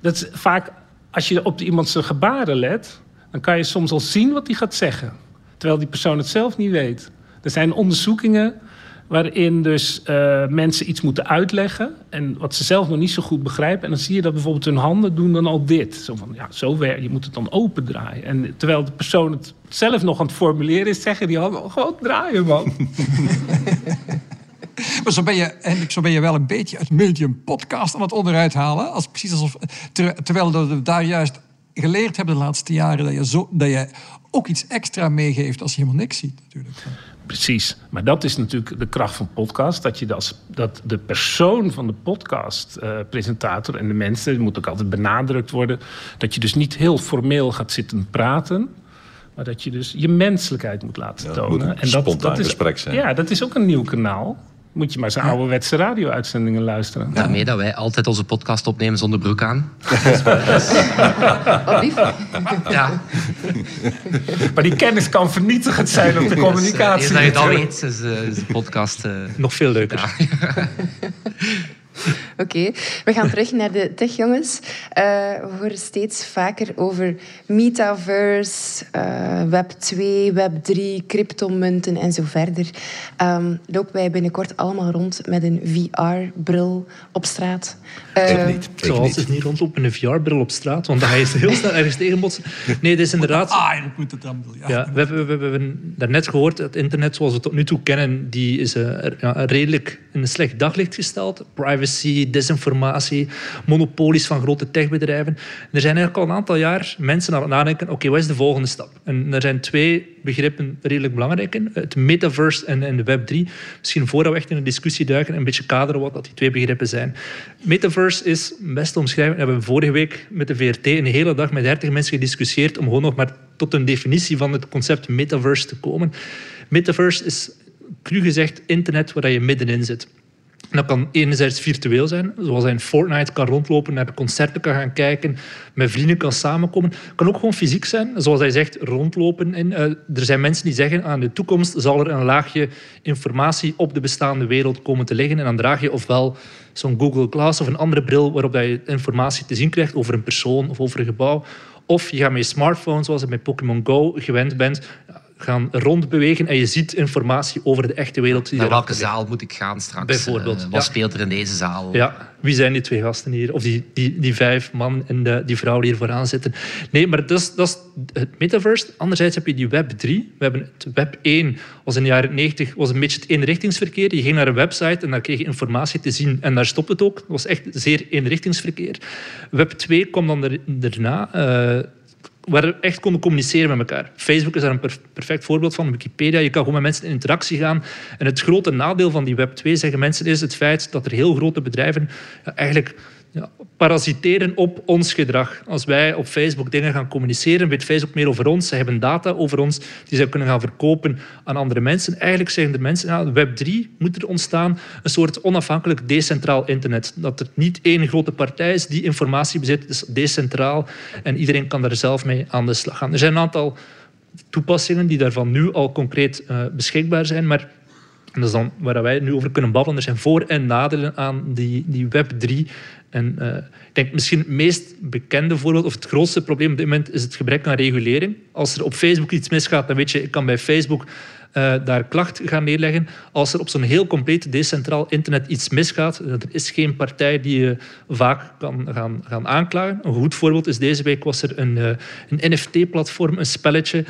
G: Dat is vaak, als je op iemand zijn gebaren let, dan kan je soms al zien wat hij gaat zeggen. Terwijl die persoon het zelf niet weet. Er zijn onderzoekingen waarin dus uh, mensen iets moeten uitleggen en wat ze zelf nog niet zo goed begrijpen. En dan zie je dat bijvoorbeeld hun handen doen dan al dit. Zo van, ja, zo werkt, je moet het dan opendraaien. En terwijl de persoon het zelf nog aan het formuleren is, zeggen die handen gewoon draaien, man.
C: Maar zo ben, je, eigenlijk, zo ben je wel een beetje het medium podcast aan het onderuit halen. Als, precies alsof, ter, terwijl we daar juist geleerd hebben de laatste jaren... dat je, zo, dat je ook iets extra meegeeft als je helemaal niks ziet natuurlijk.
G: Precies. Maar dat is natuurlijk de kracht van podcast. Dat, je als, dat de persoon van de podcast-presentator en de mensen... moet ook altijd benadrukt worden... dat je dus niet heel formeel gaat zitten praten... maar dat je dus je menselijkheid moet laten ja, tonen.
F: Moet en dat, dat is, gesprek zijn.
G: Ja, dat is ook een nieuw kanaal. Moet je maar zijn ouderwetse radio-uitzendingen luisteren.
E: Daarmee dat wij altijd onze podcast opnemen zonder broek aan.
B: Wat lief.
G: Ja. maar die kennis kan vernietigend zijn op de communicatie.
E: Eens dat je dat weet, is, uh, is de podcast... Uh,
D: Nog veel leuker.
B: Ja. Oké, we gaan terug naar de techjongens. Uh, we horen steeds vaker over metaverse, uh, web 2, web 3, cryptomunten en zo verder. Um, lopen wij binnenkort allemaal rond met een VR-bril op straat?
F: Uh, ik niet. Ik
D: zou altijd niet rondlopen met een VR-bril op straat, want dan ga je heel snel ergens tegenbotsen. Nee, dit is inderdaad...
C: Ah, je moet het dan
D: ja. ja we, hebben, we, we, hebben daarnet gehoord, het internet zoals we het tot nu toe kennen, die is uh, ja, redelijk in een slecht daglicht gesteld. Privacy, desinformatie, monopolies van grote techbedrijven. er zijn eigenlijk al een aantal jaar mensen aan het nadenken, oké, wat is de volgende stap? En er zijn twee begrippen redelijk belangrijk. Het metaverse en, en de Web3. Misschien voordat we echt in een discussie duiken, een beetje kaderen wat dat die twee begrippen zijn. Metaverse is best te omschrijven. We hebben vorige week met de VRT een hele dag met 30 mensen gediscussieerd om gewoon nog maar tot een definitie van het concept metaverse te komen. Metaverse is, cru gezegd, internet waar je middenin zit dat kan enerzijds virtueel zijn, zoals hij in Fortnite kan rondlopen, naar concerten kan gaan kijken, met vrienden kan samenkomen. Kan ook gewoon fysiek zijn, zoals hij zegt, rondlopen. En, uh, er zijn mensen die zeggen, aan de toekomst zal er een laagje informatie op de bestaande wereld komen te liggen. En dan draag je ofwel zo'n Google Glass of een andere bril waarop je informatie te zien krijgt over een persoon of over een gebouw. Of je gaat met je smartphone, zoals je met Pokémon Go gewend bent, gaan rondbewegen en je ziet informatie over de echte wereld.
E: Die Naar welke zaal moet ik gaan straks?
D: Bijvoorbeeld.
E: Uh, wat speelt er in deze zaal?
D: Ja, wie zijn die twee gasten hier? Of die, die, die vijf man en de, die vrouw die hier vooraan zitten. Nee, maar dat is, dat is het metaverse. Anderzijds heb je die Web 3. We hebben het Web 1 was in de jaren 90 was een beetje het eenrichtingsverkeer. Je ging naar een website en daar kreeg je informatie te zien. En daar stopte het ook. Dat was echt zeer eenrichtingsverkeer. Web 2 kwam dan daarna... Uh, waar we echt konden communiceren met elkaar. Facebook is daar een perfect voorbeeld van. Wikipedia, je kan gewoon met mensen in interactie gaan. En het grote nadeel van die Web 2, zeggen mensen, is het feit dat er heel grote bedrijven eigenlijk ja, parasiteren op ons gedrag. Als wij op Facebook dingen gaan communiceren, weet Facebook meer over ons. Ze hebben data over ons die ze kunnen gaan verkopen aan andere mensen. Eigenlijk zeggen de mensen, ja, Web 3 moet er ontstaan. Een soort onafhankelijk decentraal internet. Dat er niet één grote partij is die informatie bezit. Is decentraal en iedereen kan daar zelf mee aan de slag gaan. Er zijn een aantal toepassingen die daarvan nu al concreet uh, beschikbaar zijn, maar dat is dan waar wij nu over kunnen babbelen. Er zijn voor- en nadelen aan die, die Web 3. En uh, ik denk misschien het meest bekende voorbeeld, of het grootste probleem op dit moment, is het gebrek aan regulering. Als er op Facebook iets misgaat, dan weet je, ik kan bij Facebook uh, daar klacht gaan neerleggen. Als er op zo'n heel compleet decentraal internet iets misgaat, er is geen partij die je vaak kan gaan, gaan aanklagen. Een goed voorbeeld is deze week was er een, een NFT-platform, een spelletje.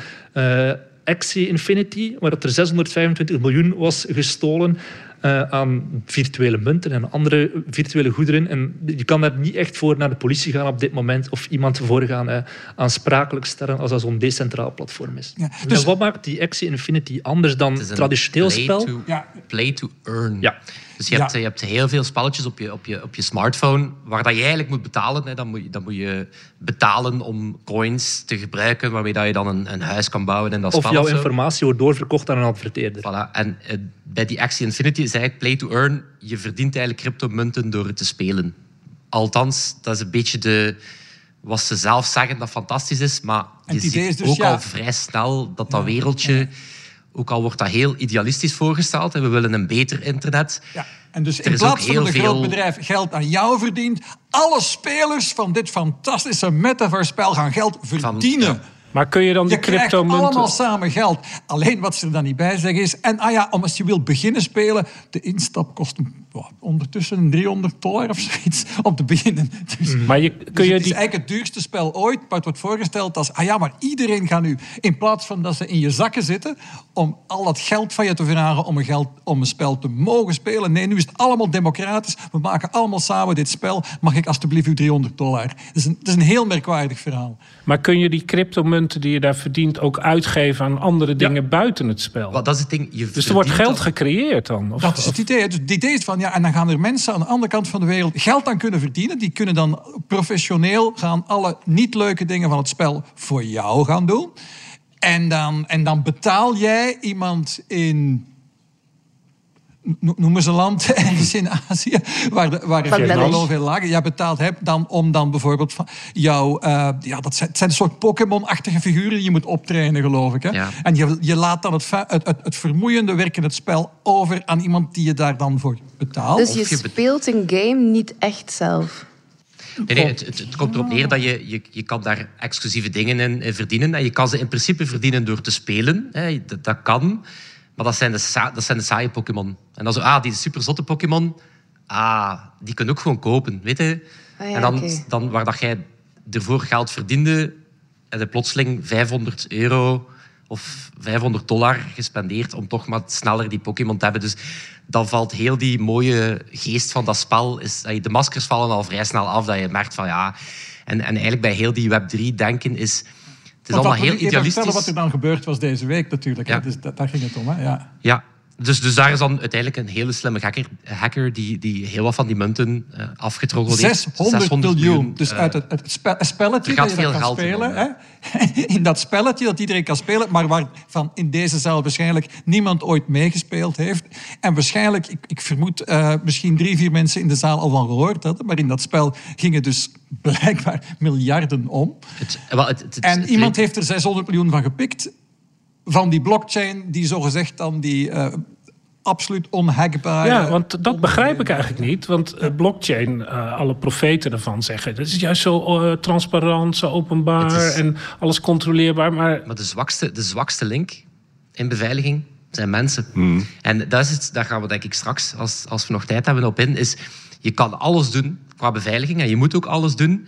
D: Axie Infinity, waar er 625 miljoen was gestolen. Eh, aan virtuele munten en andere virtuele goederen. En je kan daar niet echt voor naar de politie gaan op dit moment of iemand voor gaan uh, aansprakelijk stellen als dat zo'n decentraal platform is. Ja, dus en wat maakt die Axie Infinity anders dan traditioneel spel?
E: To, ja. Play to earn. Ja. Dus je, hebt, je hebt heel veel spelletjes op je, op je, op je smartphone waar dat je eigenlijk moet betalen. Hè. Dan, moet je, dan moet je betalen om coins te gebruiken waarmee dat je dan een, een huis kan bouwen in dat
D: of jouw informatie wordt doorverkocht aan een adverteerder.
E: Voilà. En uh, bij die Axie Infinity is eigenlijk play to earn. Je verdient eigenlijk cryptomunten door het te spelen. Althans, dat is een beetje de, wat ze zelf zeggen dat fantastisch is. Maar je ziet dus, ook al vrij snel dat dat wereldje ook al wordt dat heel idealistisch voorgesteld, en we willen een beter internet. Ja.
C: En dus in plaats van een groot bedrijf geld aan jou verdient, alle spelers van dit fantastische metaverse-spel gaan geld verdienen.
G: Maar kun je dan die crypto
C: munten... allemaal samen geld. Alleen wat ze er dan niet bij zeggen is... En ah ja, als je wilt beginnen spelen... De instap kost ondertussen 300 dollar of zoiets om te beginnen. Dus,
G: maar je, kun
C: dus
G: je
C: het is eigenlijk het duurste spel ooit. Maar het wordt voorgesteld als... Ah ja, maar iedereen gaat nu... In plaats van dat ze in je zakken zitten... Om al dat geld van je te vragen om een, geld, om een spel te mogen spelen. Nee, nu is het allemaal democratisch. We maken allemaal samen dit spel. Mag ik alstublieft u 300 dollar? Dat is een, dat is een heel merkwaardig verhaal.
G: Maar kun je die cryptomunten die je daar verdient... ook uitgeven aan andere dingen buiten het spel?
E: Wat, dat is het ding.
G: Je dus er wordt geld gecreëerd dan?
C: Of, dat is het idee. Dus het idee is van ja, en dan gaan er mensen aan de andere kant van de wereld geld aan kunnen verdienen. Die kunnen dan professioneel gaan alle niet leuke dingen van het spel voor jou gaan doen. En dan, en dan betaal jij iemand in noem eens een land ergens in Azië waar de, waar de veel lager jij betaald hebt dan om dan bijvoorbeeld van jouw uh, ja dat zijn, het zijn een soort Pokémon-achtige figuren die je moet optrainen geloof ik hè? en je, je laat dan het, het, het, het vermoeiende werk in het spel over aan iemand die je daar dan voor betaalt
B: dus je, speelt een game niet echt zelf
E: Nee, nee het, het, komt erop neer dat je, je, je kan daar exclusieve dingen in, verdienen. En je kan ze in principe verdienen door te spelen. Hè. Dat, dat kan. Maar dat zijn de, dat zijn de saaie Pokémon. En dan zo, ah, die super zotte Pokémon, ah, die kun je ook gewoon kopen, weet je?
B: Ah,
E: en dan, dan waar dat jij ervoor geld verdiende, en je plotseling 500 euro of 500 dollar gespendeerd om toch maar sneller die Pokémon te hebben. Dus dan valt heel die mooie geest van dat spel. Is, de maskers vallen al vrij snel af, dat je merkt van ja... En, en eigenlijk bij heel die Web3-denken is is allemaal heel idealistisch. vertellen
C: wat er dan gebeurd was deze week natuurlijk. Ja. Dus daar ging het om. Hè? Ja.
E: ja, dus, dus daar is dan uiteindelijk een hele slimme hacker, hacker die, die heel wat van die munten uh, afgetroggeld
C: heeft. 600, miljoen. Dus uh, uit het, het spelletje dat dat kan spelen. Hè? In dat spelletje dat iedereen kan spelen, maar waarvan in deze zaal waarschijnlijk niemand ooit meegespeeld heeft. En waarschijnlijk, ik, ik vermoed, uh, misschien drie, vier mensen in de zaal al van gehoord hadden. Maar in dat spel gingen dus blijkbaar miljarden om. Het, en iemand heeft er 600 miljoen van gepikt van die blockchain die zogezegd dan die uh, absoluut onhackbare...
G: Ja, want dat begrijp ik eigenlijk niet. Want uh, blockchain, uh, alle profeten ervan zeggen... dat is juist zo transparant, zo openbaar en alles controleerbaar. Maar,
E: maar de, zwakste, de zwakste link in beveiliging zijn mensen. Hmm. En dat is het, daar gaan we denk ik straks, als, als we nog tijd hebben, op in... is je kan alles doen qua beveiliging en je moet ook alles doen...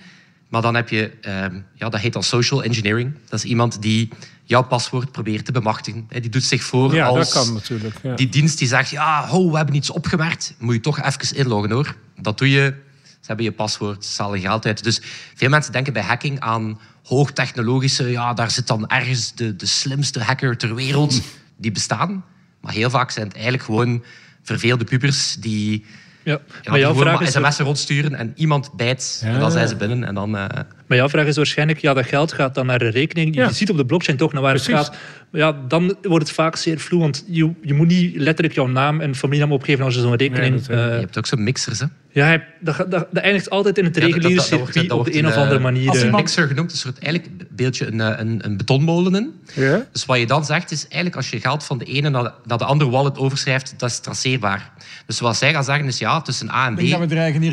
E: Maar dan heb je, ehm, ja, dat heet al social engineering. Dat is iemand die jouw paswoord probeert te bemachtigen. Die doet zich voor
G: ja,
E: als
G: dat kan natuurlijk, ja.
E: die dienst die zegt, ja, ho, we hebben iets opgemerkt. Moet je toch even inloggen hoor. Dat doe je. Ze hebben je paswoord, ze halen geld uit. Dus veel mensen denken bij hacking aan hoogtechnologische, ja, daar zit dan ergens de, de slimste hacker ter wereld. Die bestaan. Maar heel vaak zijn het eigenlijk gewoon verveelde pubers die
D: ja. maar jouw vraag is...
E: sms'en rondsturen en iemand bijt en dan zijn ze binnen. En dan, uh...
D: Maar jouw vraag is waarschijnlijk, ja, dat geld gaat dan naar een rekening. Je ziet op de blockchain toch naar waar het gaat. Ja, dan wordt het vaak zeer vloe, want je, je moet niet letterlijk jouw naam en familienaam opgeven als je zo'n rekening...
E: Nee, uh... Je hebt ook zo'n mixers, hè?
D: Ja, dat, dat, dat, eindigt altijd in het reguliere circuit op de een of andere manier.
E: Als een mixer genoemd, is er eigenlijk een beeldje een, een, een betonmolen in. Ja? Dus wat je dan zegt is, eigenlijk als je geld van de ene naar de, naar de andere wallet overschrijft, dat is traceerbaar. Dus wat zij gaan zeggen is, ja, tussen A en B,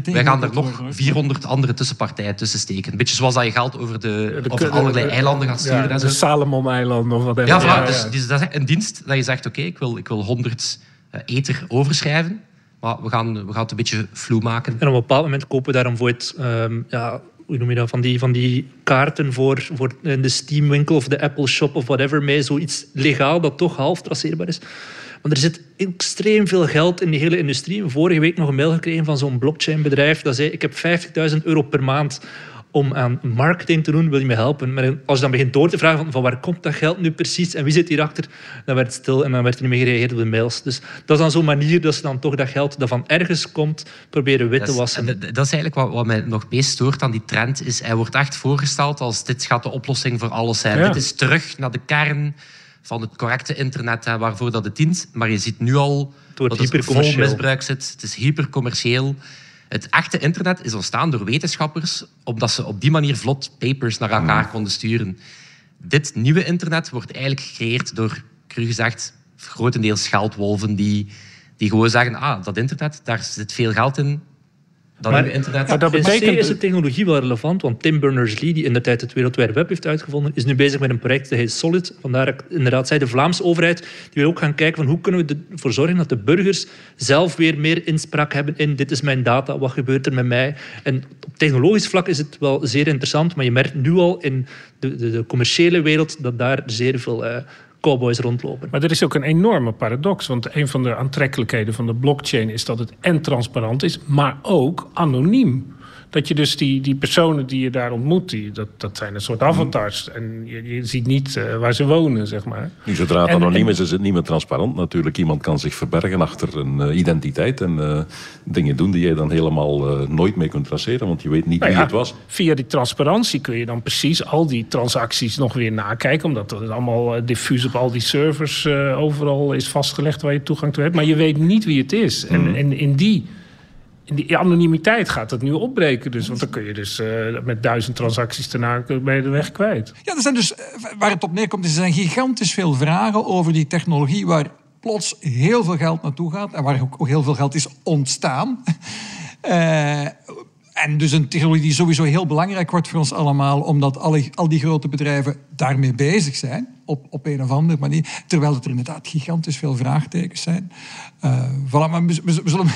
E: wij gaan er nog 400 andere tussenpartijen tussen steken. Een beetje zoals dat je geld over, de, de over allerlei eilanden gaat sturen. Ja,
G: de Salomon-eilanden of wat
E: Ja, ja, dus, dus, dat is een dienst dat je zegt, oké, ik, wil, ik wil 100 uh, ether overschrijven. Maar we gaan, we gaan het een beetje vloe maken.
D: En op een bepaald moment kopen we daarom voor het... Um, ja, hoe noem je dat, van die, van die kaarten voor, voor de Steam-winkel of de Apple Shop of whatever, mee zoiets legaal dat toch half traceerbaar is. Maar er zit extreem veel geld in die hele industrie. Vorige week nog een mail gekregen van zo'n blockchain-bedrijf dat zei: Ik heb 50.000 euro per maand om aan marketing te doen, wil je me helpen? Maar als je dan begint door te vragen van, van waar komt dat geld nu precies en wie zit hierachter, dan werd het stil en dan werd er niet meer gereageerd op de mails. Dus dat is dan zo'n manier dat ze dan toch dat geld dat van ergens komt, proberen wit te wassen.
E: Dat is, dat is eigenlijk wat, wat mij nog meest stoort aan die trend, is hij wordt echt voorgesteld als dit gaat de oplossing voor alles zijn. Dit is terug naar de kern van het correcte internet hè, waarvoor dat het dient. Maar je ziet nu al dat het vol misbruik zit. Het is hypercommercieel. Het echte internet is ontstaan door wetenschappers, omdat ze op die manier vlot papers naar elkaar konden sturen. Dit nieuwe internet wordt eigenlijk gecreëerd door, cru gezegd, grotendeels geldwolven die, die gewoon zeggen, ah, dat internet, daar zit veel geld in, dan maar, internet.
D: Maar dat betekent... is de technologie wel relevant, want Tim Berners-Lee, die in de tijd het World Wide Web heeft uitgevonden, is nu bezig met een project dat heet Solid. Vandaar inderdaad zei de Vlaamse overheid, die wil ook gaan kijken van hoe kunnen we ervoor zorgen dat de burgers zelf weer meer inspraak hebben in dit is mijn data, wat gebeurt er met mij. En op technologisch vlak is het wel zeer interessant, maar je merkt nu al in de, de, de commerciële wereld dat daar zeer veel uh, cowboys rondlopen.
G: Maar er is ook een enorme paradox. Want een van de aantrekkelijkheden van de blockchain is dat het en transparant is, maar ook anoniem. Dat je dus die, die personen die je daar ontmoet, die, dat, dat zijn een soort mhm. avatars. En je, je ziet niet uh, waar ze wonen, zeg maar.
F: Nu, zodra het anoniem is, is het niet meer transparant natuurlijk. Iemand kan zich verbergen achter een uh, identiteit en uh, dingen doen die je dan helemaal nooit meer kunt traceren, want je weet niet nou wie ja, het was.
G: Via die transparantie kun je dan precies al die transacties nog weer nakijken, omdat het allemaal diffuus op al die servers overal is vastgelegd waar je toegang toe hebt. Maar je weet niet wie het is. En, mhm. en in die die anonimiteit gaat het nu opbreken. Dus, want dan kun je dus uh, met duizend transacties daarna je de weg kwijt.
C: Ja, er zijn dus, eh, waar het op neerkomt, er zijn gigantisch veel vragen over die technologie waar plots heel veel geld naartoe gaat en waar ook heel veel geld is ontstaan. Uh, En dus een technologie die sowieso heel belangrijk wordt voor ons allemaal, omdat alle, al die grote bedrijven daarmee bezig zijn, op, op een of andere manier. Terwijl er inderdaad gigantisch veel vraagtekens zijn. Uh, voilà, maar we, we, zullen,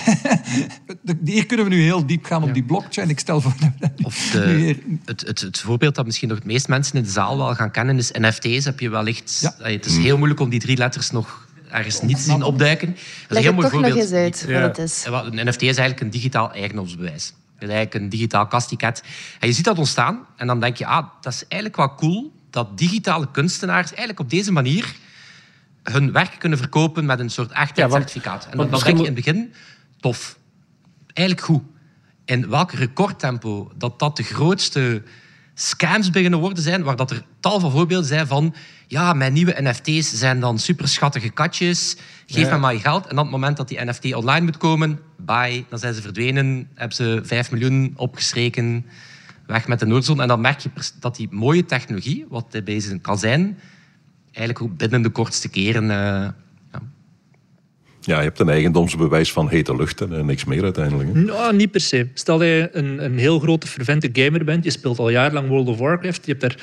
C: hier kunnen we nu heel diep gaan op die blockchain. Ik stel voor.
E: Of de, het, het, het, voorbeeld dat misschien nog het meest mensen in de zaal wel gaan kennen is NFT's. Heb je wellicht. Ja. Het is heel moeilijk om die drie letters nog ergens niet te zien opduiken. Dat
B: is een heel mooi voorbeeld. nog eens uit wat het is.
E: Een NFT is eigenlijk een digitaal eigendomsbewijs is eigenlijk een digitaal kastticket. En je ziet dat ontstaan en dan denk je, ah, dat is eigenlijk wel cool dat digitale kunstenaars eigenlijk op deze manier hun werk kunnen verkopen met een soort echtheidscertificaat. Ja, en dan, dan denk je in het begin, tof. Eigenlijk goed. In welk recordtempo dat dat de grootste scams beginnen worden zijn, waar dat er tal van voorbeelden zijn van ja, mijn nieuwe NFT's zijn dan superschattige katjes, geef me maar je geld. En op het moment dat die NFT online moet komen, bye, dan zijn ze verdwenen, hebben ze 5 miljoen opgestreken, weg met de Noordzon. En dan merk je dat die mooie technologie, wat bij deze kan zijn, eigenlijk binnen de kortste keren... Uh,
F: ja, je hebt een eigendomsbewijs van hete lucht en niks meer uiteindelijk.
D: Nou, niet per se. Stel dat je een, een heel grote fervente gamer bent, je speelt al jarenlang World of Warcraft, je hebt daar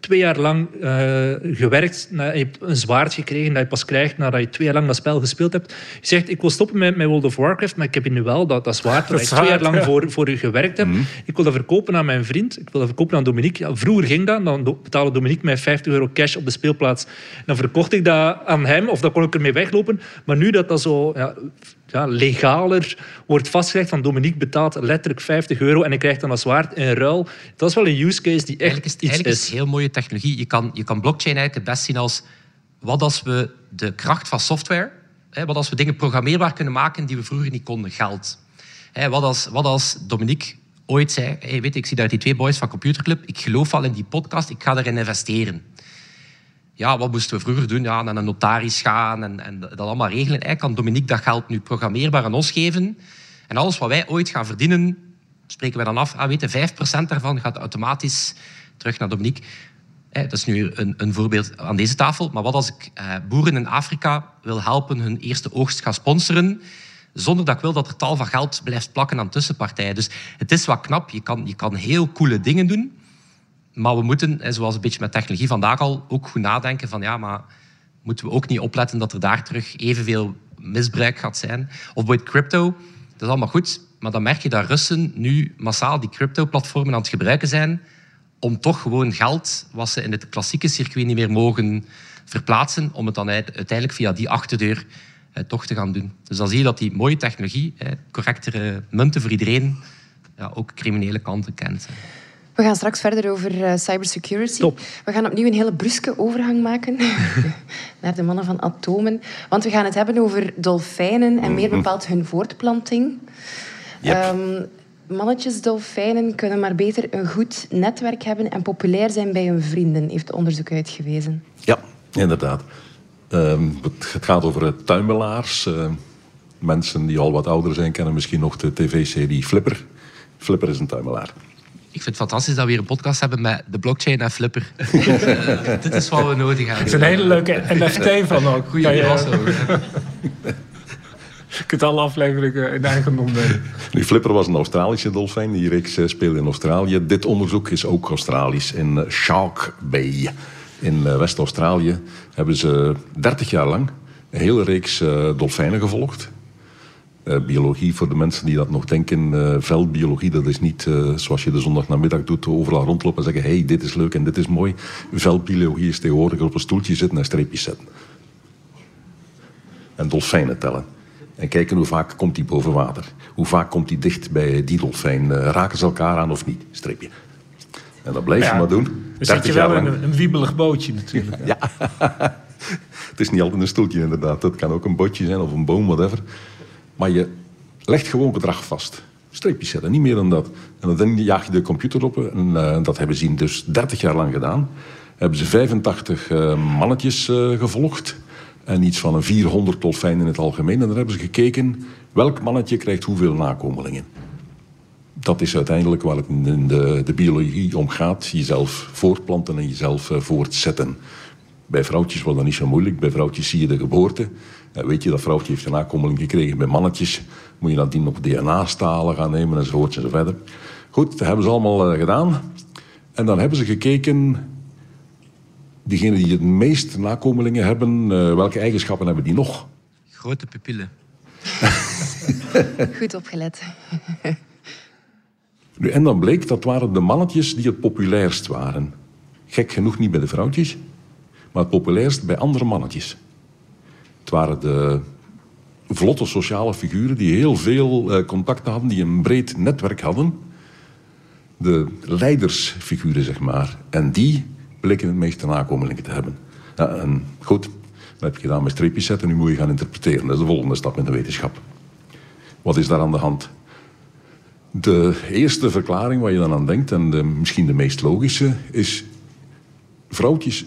D: twee jaar lang uh, gewerkt. Je hebt een zwaard gekregen dat je pas krijgt nadat je twee jaar lang dat spel gespeeld hebt. Je zegt, ik wil stoppen met, met World of Warcraft, maar ik heb nu wel dat, dat zwaard waar ik twee jaar lang voor, voor gewerkt heb. Mhm. Ik wil dat verkopen aan mijn vriend. Ik wil dat verkopen aan Dominique. Ja, vroeger ging dat. Dan betaalde Dominique mij 50 euro cash op de speelplaats. Dan verkocht ik dat aan hem of dan kon ik ermee weglopen. Maar nu dat dat zo... Ja, ja, legaler wordt vastgelegd van Dominique betaalt letterlijk 50 euro en ik krijg dan een zwaard in ruil. Dat is wel een use case die echt eigenlijk is, iets
E: eigenlijk is. heel mooie technologie. Je kan, je kan blockchain eigenlijk het best zien als wat als we de kracht van software, hè, wat als we dingen programmeerbaar kunnen maken die we vroeger niet konden, geld. Hè, wat, als, wat als Dominique ooit zei, hey, weet, ik zie daar die twee boys van Computerclub, ik geloof al in die podcast, ik ga erin investeren ja, wat moesten we vroeger doen? Ja, naar een notaris gaan en, en dat allemaal regelen. Eigenlijk kan Dominique dat geld nu programmeerbaar aan ons geven. En alles wat wij ooit gaan verdienen, spreken wij dan af. Ah, weet je, 5% daarvan gaat automatisch terug naar Dominique. dat is nu een, een, voorbeeld aan deze tafel. Maar wat als ik eh, boeren in Afrika wil helpen hun eerste oogst gaan sponsoren, zonder dat ik wil dat er tal van geld blijft plakken aan tussenpartijen. Dus het is wat knap. Je kan, je kan heel coole dingen doen. Maar we moeten, zoals een beetje met technologie vandaag al, ook goed nadenken van ja, maar moeten we ook niet opletten dat er daar terug evenveel misbruik gaat zijn. Of bij crypto, dat is allemaal goed, maar dan merk je dat Russen nu massaal die crypto-platformen aan het gebruiken zijn om toch gewoon geld, wat ze in het klassieke circuit niet meer mogen verplaatsen, om het dan uiteindelijk via die achterdeur toch te gaan doen. Dus dan zie je dat die mooie technologie, correctere munten voor iedereen, ja, ook criminele kanten kent.
B: We gaan straks verder over uh, cybersecurity.
D: Top.
B: We gaan opnieuw een hele bruske overgang maken naar de mannen van atomen. Want we gaan het hebben over dolfijnen en meer bepaald hun voortplanting.
F: Yep.
B: Ehm, mannetjes dolfijnen kunnen maar beter een goed netwerk hebben en populair zijn bij hun vrienden, heeft onderzoek uitgewezen.
F: Ja, inderdaad. Ehm, het, het gaat over eh, tuimelaars. Uh, mensen die al wat ouder zijn kennen misschien nog de tv-serie Flipper. Flipper is een tuimelaar.
E: Ik vind het fantastisch dat we hier een podcast hebben met de blockchain en Flipper. uh, dit is wat we nodig hebben.
G: Het is een hele leuke NFT van ook.
E: Goeie
G: je,
E: crossover.
G: Je kunt alle afleveringen in eigendom nemen.
F: Nu, Flipper was een Australische dolfijn. Die reeks eh, speelde in Australië. Dit onderzoek is ook Australisch. In eh, Shark Bay in West-Australië hebben ze 30 jaar lang een hele reeks dolfijnen gevolgd. Uh, biologie, voor de mensen die dat nog denken, uh, veldbiologie, dat is niet uh, zoals je de zondagnamiddag doet, overal rondlopen en zeggen, hey, dit is leuk en dit is mooi. Veldbiologie is tegenwoordig op een stoeltje zitten en streepjes zetten. En dolfijnen tellen. En kijken hoe vaak komt die boven water. Hoe vaak komt die dicht bij die dolfijn. raken ze elkaar aan of niet? Streepje. En dat blijf je
G: ja,
F: maar doen.
G: Dan zit je wel in een, een wiebelig bootje natuurlijk.
F: ja. Het is niet altijd een stoeltje inderdaad. Dat kan ook een botje zijn of een boom, whatever. Maar je legt gewoon bedrag vast. Streepjes zetten, niet meer dan dat. En dan jaag je de computer op. En uh, dat hebben ze dus 30 jaar lang gedaan. Hebben ze 85 uh, mannetjes uh, gevolgd. En iets van een 400 dolfijnen in het algemeen. En dan hebben ze gekeken welk mannetje krijgt hoeveel nakomelingen. Dat is uiteindelijk waar het in de, de biologie om gaat. Jezelf voortplanten en jezelf voortzetten. Bij vrouwtjes wordt dat niet zo moeilijk. Bij vrouwtjes zie je de geboorte. Weet je, dat vrouwtje heeft een nakomeling gekregen bij mannetjes. Moet je nadien nog DNA-stalen gaan nemen enzovoort enzoverder. Goed, dat hebben ze allemaal uh, gedaan. En dan hebben ze gekeken... Diegenen die het meest nakomelingen hebben, uh, welke eigenschappen hebben die nog?
E: Grote pupillen.
B: Goed opgelet.
F: nu, en dan bleek dat waren de mannetjes die het populairst waren. Gek genoeg niet bij de vrouwtjes, maar het populairst bij andere mannetjes. Het waren de vlotte sociale figuren die heel veel uh, contacten hadden, die een breed netwerk hadden. De leidersfiguren, zeg maar. En die bleken het meeste nakomelingen te hebben. Goed, dat heb je gedaan met streepjes zetten. Nu moet je gaan interpreteren. Dat is de volgende stap in de wetenschap. Wat is daar aan de hand? De eerste verklaring waar je dan aan denkt, en misschien de meest logische, is... Vrouwtjes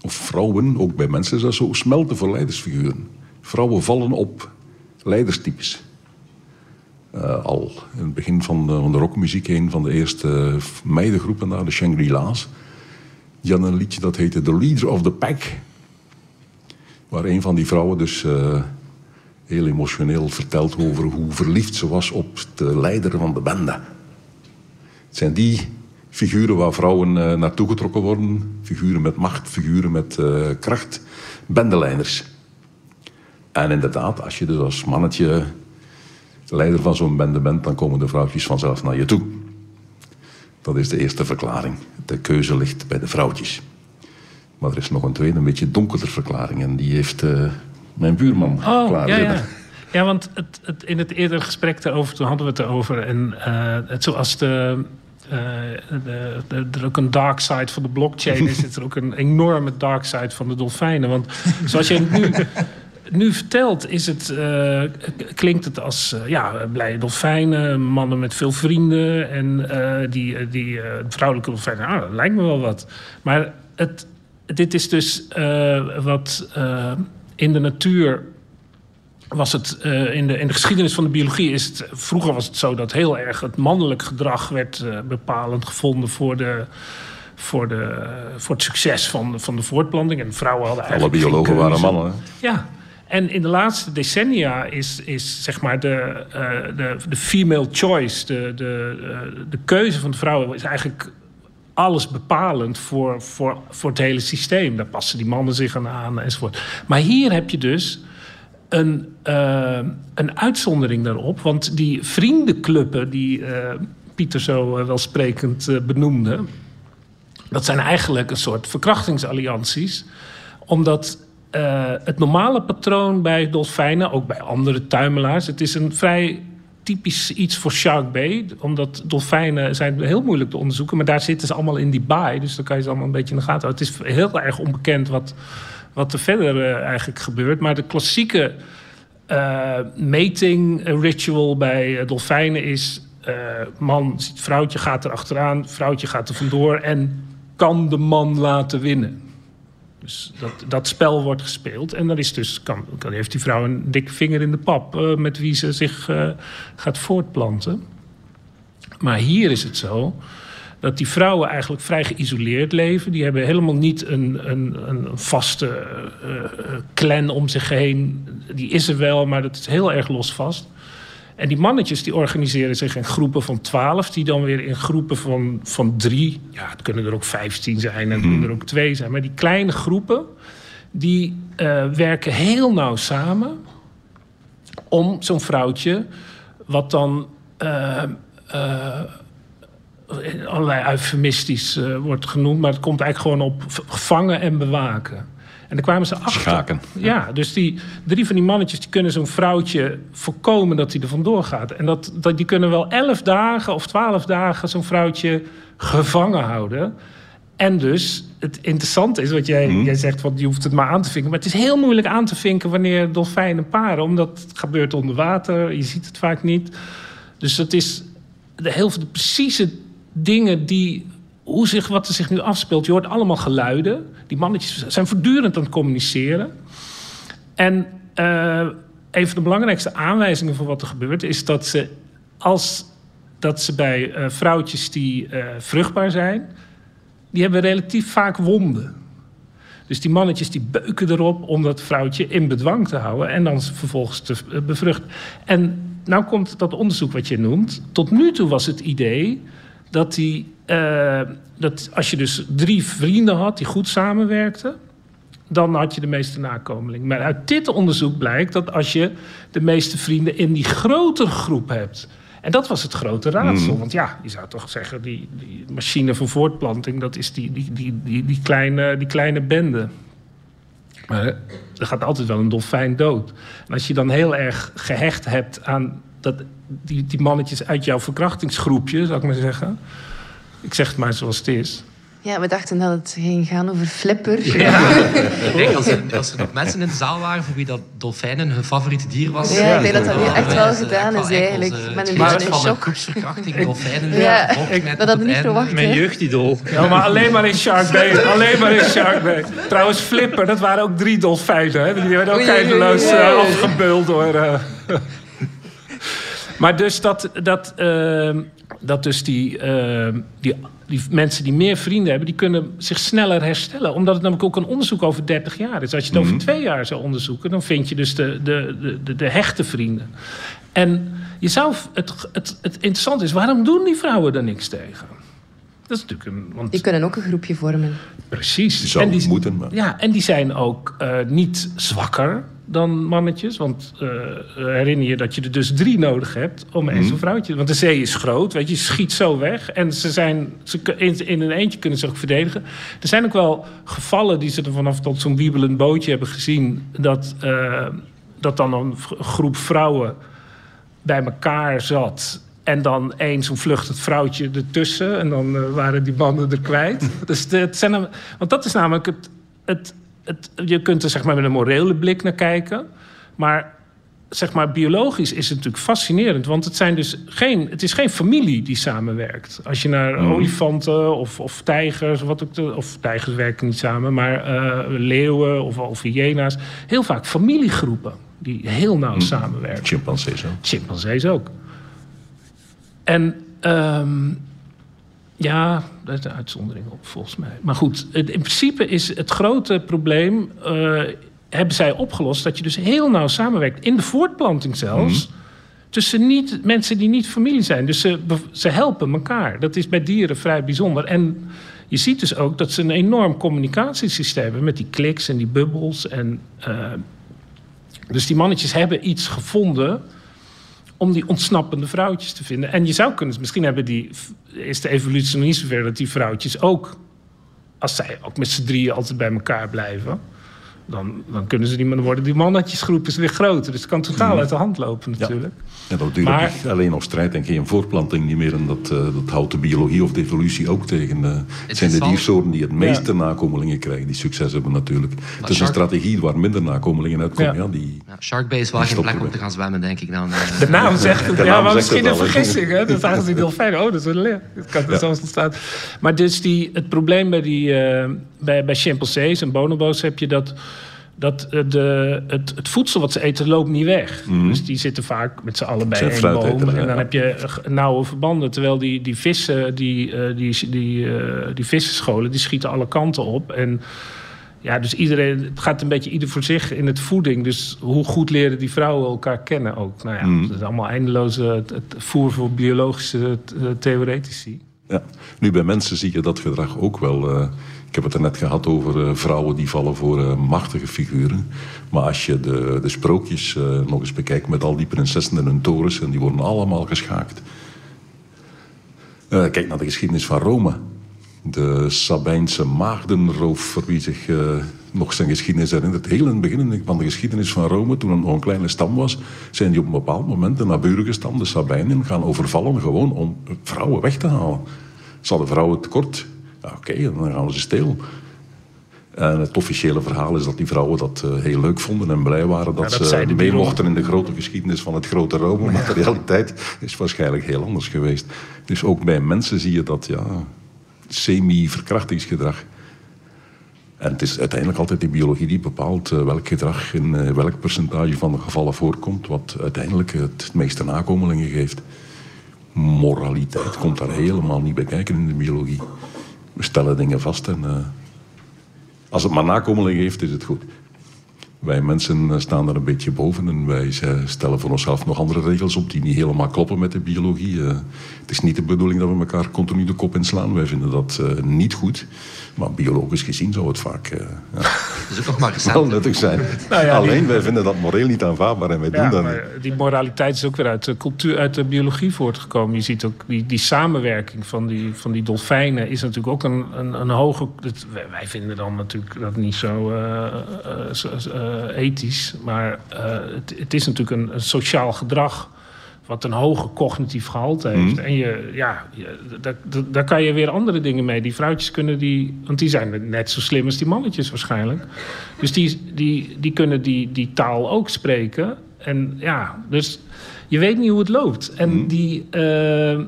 F: of vrouwen, ook bij mensen is dat zo, smelten voor leidersfiguren. Vrouwen vallen op leiderstypes. Uh, al in het begin van de, rockmuziek, een van de eerste meidengroepen daar, de Shangri-La's. Die hadden een liedje dat heette The Leader of the Pack. Waar een van die vrouwen dus uh, heel emotioneel vertelt over hoe verliefd ze was op de leider van de bende. Het zijn die figuren waar vrouwen uh, naartoe getrokken worden. Figuren met macht, figuren met uh, kracht. Bendeleiders. En inderdaad, als je dus als mannetje leider van zo'n bende bent, dan komen de vrouwtjes vanzelf naar je toe. Dat is de eerste verklaring. De keuze ligt bij de vrouwtjes. Maar er is nog een tweede, een beetje donkerder verklaring. En die heeft uh, mijn buurman
G: oh,
F: klaar
G: ja, ja. ja, want het, het, in het eerdere gesprek daarover, toen hadden we het erover. En het, zoals de, er ook een dark side van de blockchain is, er ook een enorme dark side van de dolfijnen. Want zoals je nu, nu vertelt, is het, uh, klinkt het als uh, ja, blije dolfijnen, mannen met veel vrienden en die, die vrouwelijke dolfijnen. Ah, dat lijkt me wel wat. Maar het, dit is dus wat in de natuur was het uh, in, de, in de geschiedenis van de biologie is het. Vroeger was het zo dat heel erg het mannelijk gedrag werd uh, bepalend gevonden voor, de, voor, de, voor het succes van, van de voortplanting. En vrouwen hadden
F: Alle biologen waren mannen. Hè?
G: Ja. En in de laatste decennia is, is zeg maar de, uh, de, de female choice, de, de, de keuze van de vrouwen, is eigenlijk alles bepalend voor, voor, voor het hele systeem. Daar passen die mannen zich aan aan enzovoort. Maar hier heb je dus een, uh, een uitzondering daarop. Want die vriendenclubben die uh, Pieter zo uh, welsprekend benoemde... dat zijn eigenlijk een soort verkrachtingsallianties. Omdat eh, het normale patroon bij dolfijnen, ook bij andere tuimelaars, het is een vrij typisch iets voor Shark Bay. Omdat dolfijnen zijn heel moeilijk te onderzoeken. Maar daar zitten ze allemaal in die baai. Dus dan kan je ze allemaal een beetje in de gaten houden. Het is heel erg onbekend wat, wat er verder uh, eigenlijk gebeurt. Maar de klassieke uh, ritual bij dolfijnen is... man vrouwtje, gaat er achteraan. Vrouwtje gaat er vandoor. En kan de man laten winnen. Dus dat, dat spel wordt gespeeld. En dan is dus, kan, kan, heeft die vrouw een dikke vinger in de pap met wie ze zich gaat voortplanten. Maar hier is het zo dat die vrouwen eigenlijk vrij geïsoleerd leven. Die hebben helemaal niet een, een, een vaste uh, clan om zich heen. Die is er wel, maar dat is heel erg losvast. En die mannetjes die organiseren zich in groepen van twaalf, die dan weer in groepen van, van drie. Ja, het kunnen er ook vijftien zijn en kunnen er ook twee zijn. Maar die kleine groepen, die uh, werken heel nauw samen om zo'n vrouwtje, wat dan allerlei eufemistisch wordt genoemd, maar het komt eigenlijk gewoon op vangen en bewaken. En dan kwamen ze achter.
F: Schaken.
G: Ja, dus die drie van die mannetjes die kunnen zo'n vrouwtje voorkomen dat hij er vandoor gaat. En dat, dat, die kunnen wel elf dagen of twaalf dagen zo'n vrouwtje gevangen houden. En dus, het interessante is wat jij, jij zegt, want je hoeft het maar aan te vinken. Maar het is heel moeilijk aan te vinken wanneer dolfijnen paren. Omdat het gebeurt onder water, je ziet het vaak niet. Dus dat is de, heel de precieze dingen die hoe zich, wat er zich nu afspeelt. Je hoort allemaal geluiden. Die mannetjes zijn voortdurend aan het communiceren. En uh, een van de belangrijkste aanwijzingen voor wat er gebeurt... is dat ze, als, dat ze bij uh, vrouwtjes die uh, vruchtbaar zijn... die hebben relatief vaak wonden. Dus die mannetjes die beuken erop om dat vrouwtje in bedwang te houden... en dan vervolgens te bevruchten. En nou komt dat onderzoek wat je noemt. Tot nu toe was het idee dat die uh, dat als je dus drie vrienden had die goed samenwerkten, dan had je de meeste nakomeling. Maar uit dit onderzoek blijkt dat als je de meeste vrienden in die grotere groep hebt. En dat was het grote raadsel. Mm. Want ja, je zou toch zeggen, die, die machine van voortplanting, dat is die, die, die, die, die, kleine, die kleine bende. Maar er gaat altijd wel een dolfijn dood. En als je dan heel erg gehecht hebt aan dat, die, die mannetjes uit jouw verkrachtingsgroepje, zou ik maar zeggen ik zeg het maar zoals het is.
B: Ja, we dachten dat het ging gaan over flipper.
E: Ja. ik denk als er, als er nog mensen in de zaal waren voor wie dat dolfijnen hun favoriete dier was.
B: Ja, ik denk dat dat nu echt wel gedaan is eigenlijk. Met een beetje een shock.
E: groepsverkrachting, dolfijnen.
B: Ja, dat hadden we niet verwacht.
D: Mijn jeugdidool.
G: Ja, maar alleen maar in Shark Bay. Alleen maar in Shark Bay. Trouwens, Flipper, dat waren ook drie dolfijnen. Hè? Die werden ook eindeloos uh, afgebeuld door... Maar dus dat... dat uh, dat dus die, uh, die, die, mensen die meer vrienden hebben... die kunnen zich sneller herstellen. Omdat het namelijk ook een onderzoek over 30 jaar is. Als je het over twee jaar zou onderzoeken... dan vind je dus de, de, de, de hechte vrienden. En je zou, het, het, het interessante is, waarom doen die vrouwen er niks tegen? Dat is natuurlijk een, want...
B: Die kunnen ook een groepje vormen.
G: Precies.
F: Die zou
G: en die,
F: moeten, maar...
G: Ja, en die zijn ook uh, niet zwakker dan mannetjes. Want uh, herinner je dat je er dus drie nodig hebt om eens een vrouwtje... Want de zee is groot, weet je, je schiet zo weg. En ze zijn, ze, in, in een eentje kunnen ze ook verdedigen. Er zijn ook wel gevallen die ze er vanaf tot zo'n wiebelend bootje hebben gezien... dat, uh, dat dan een groep vrouwen bij elkaar zat... En dan één zo'n vluchtend vrouwtje ertussen. En dan uh, waren die mannen er kwijt. dus het zijn, want dat is namelijk het, het, het, Je kunt er zeg maar met een morele blik naar kijken. Maar zeg maar biologisch is het natuurlijk fascinerend. Want het, zijn dus geen, het is geen familie die samenwerkt. Als je naar mm. olifanten of, of tijgers... Wat ook de, of tijgers werken niet samen, maar uh, leeuwen of, of hyena's. Heel vaak familiegroepen die heel nauw mm. samenwerken.
F: Chimpansees ook.
G: Chimpansees ook. En um, ja, daar is een uitzondering op volgens mij. Maar goed, in principe is het grote probleem... Uh, hebben zij opgelost dat je dus heel nauw samenwerkt... in de voortplanting zelfs... Mm. tussen niet, mensen die niet familie zijn. Dus ze, ze helpen elkaar. Dat is bij dieren vrij bijzonder. En je ziet dus ook dat ze een enorm communicatiesysteem hebben... met die kliks en die bubbels. En, uh, dus die mannetjes hebben iets gevonden om die ontsnappende vrouwtjes te vinden. En je zou kunnen, misschien hebben die, is de evolutie nog niet zover dat die vrouwtjes ook, als zij ook met z'n drieën altijd bij elkaar blijven, dan, dan kunnen ze niet meer worden die mannetjesgroepen weer groter. Dus het kan totaal
F: Mhm.
G: uit de hand lopen natuurlijk.
F: En dat duurt
G: Maar-
F: niet alleen op strijd en geen voortplanting niet meer. En dat, eh, dat houdt de biologie of de evolutie ook tegen. eh. het zijn de diersoorten die het meeste
G: Ja.
F: nakomelingen krijgen, die succes hebben natuurlijk. het is een strategie waar minder nakomelingen uitkomen.
G: Ja.
F: Ja. die,
E: Ja, Shark Bay is wel geen plek om te gaan zwemmen, denk ik dan. eh.
G: De naam zegt het. Ja, maar misschien een vergissing. Hè? Dat zagen ze die dolfijnen. Oh, dat is een leer. Dat kan er zelfs ontstaan. Maar dus die, het probleem bij, die, eh, bij, bij chimpansees en bonobo's heb je dat... Dat eh, de, het, het voedsel wat ze eten loopt niet weg. Dus die zitten vaak met z'n allen bij
F: Zijn
G: één
F: fruit
G: boom.
F: eten,
G: en
F: ja.
G: dan heb je nauwe verbanden. Terwijl die, die vissen, die, eh, die, die, eh, die vissenscholen, die schieten alle kanten op. En ja, dus iedereen, het gaat een beetje ieder voor zich in het voeding. Dus hoe goed leren die vrouwen elkaar kennen ook? Nou ja,
F: Mhm.
G: dat is allemaal eindeloze het, het voer voor biologische theoretici.
F: ja. Nu, bij mensen zie je dat gedrag ook wel. Heb het er net gehad over eh, vrouwen die vallen voor eh, machtige figuren. Maar als je de, de sprookjes eh, nog eens bekijkt met al die prinsessen en hun torens... en die worden allemaal geschaakt. Kijk naar de geschiedenis van Rome. De Sabijnse maagdenroof, voor wie zich nog zijn geschiedenis herinnert. Heel in het begin van de geschiedenis van Rome, toen het nog een kleine stam was... zijn die op een bepaald moment de naburige stam, de Sabijnen, gaan overvallen... gewoon om vrouwen weg te halen. Ze hadden vrouwen tekort. Ja, Oké, dan gaan we ze stelen. En het officiële verhaal is dat die vrouwen dat eh, heel leuk vonden en blij waren dat,
G: dat
F: ze
G: zei de
F: mee
G: bureau.
F: mochten in de grote geschiedenis van het grote Rome. Maar de realiteit is waarschijnlijk heel anders geweest. Dus ook bij mensen zie je dat ja, semi-verkrachtingsgedrag. En het is uiteindelijk altijd de biologie die bepaalt eh, welk gedrag in eh, welk percentage van de gevallen voorkomt, wat uiteindelijk het meeste nakomelingen geeft. Moraliteit komt daar helemaal niet bij kijken in de biologie. We stellen dingen vast en eh, als het maar nakomelingen heeft, is het goed. Wij mensen eh, staan daar een beetje boven en wij eh, stellen voor onszelf nog andere regels op die niet helemaal kloppen met de biologie. Het is niet de bedoeling dat we elkaar continu de kop inslaan. Wij vinden dat niet goed. Maar biologisch gezien zou het vaak eh, ja,
E: Dat is ook nog maar recent.
F: wel nuttig zijn.
G: Nou ja, die-
F: Alleen wij vinden dat moreel niet aanvaardbaar en wij doen
G: Ja,
F: dat niet.
G: maar die moraliteit is ook weer uit de cultuur, uit de biologie voortgekomen. Je ziet ook die, die samenwerking van die, van die dolfijnen is natuurlijk ook een, een, een hoge. dat- wij, vinden dan natuurlijk dat niet zo, eh, eh, eh, ethisch, maar eh, het, het is natuurlijk een, een sociaal gedrag. Wat een hoger cognitief gehalte heeft. En je, ja, je, daar, daar- kan je weer andere dingen mee. Die vrouwtjes kunnen die. Want die zijn net zo slim als die mannetjes waarschijnlijk. Dus die, die, die kunnen die, die taal ook spreken. En ja, dus je weet niet hoe het loopt. En die. eh,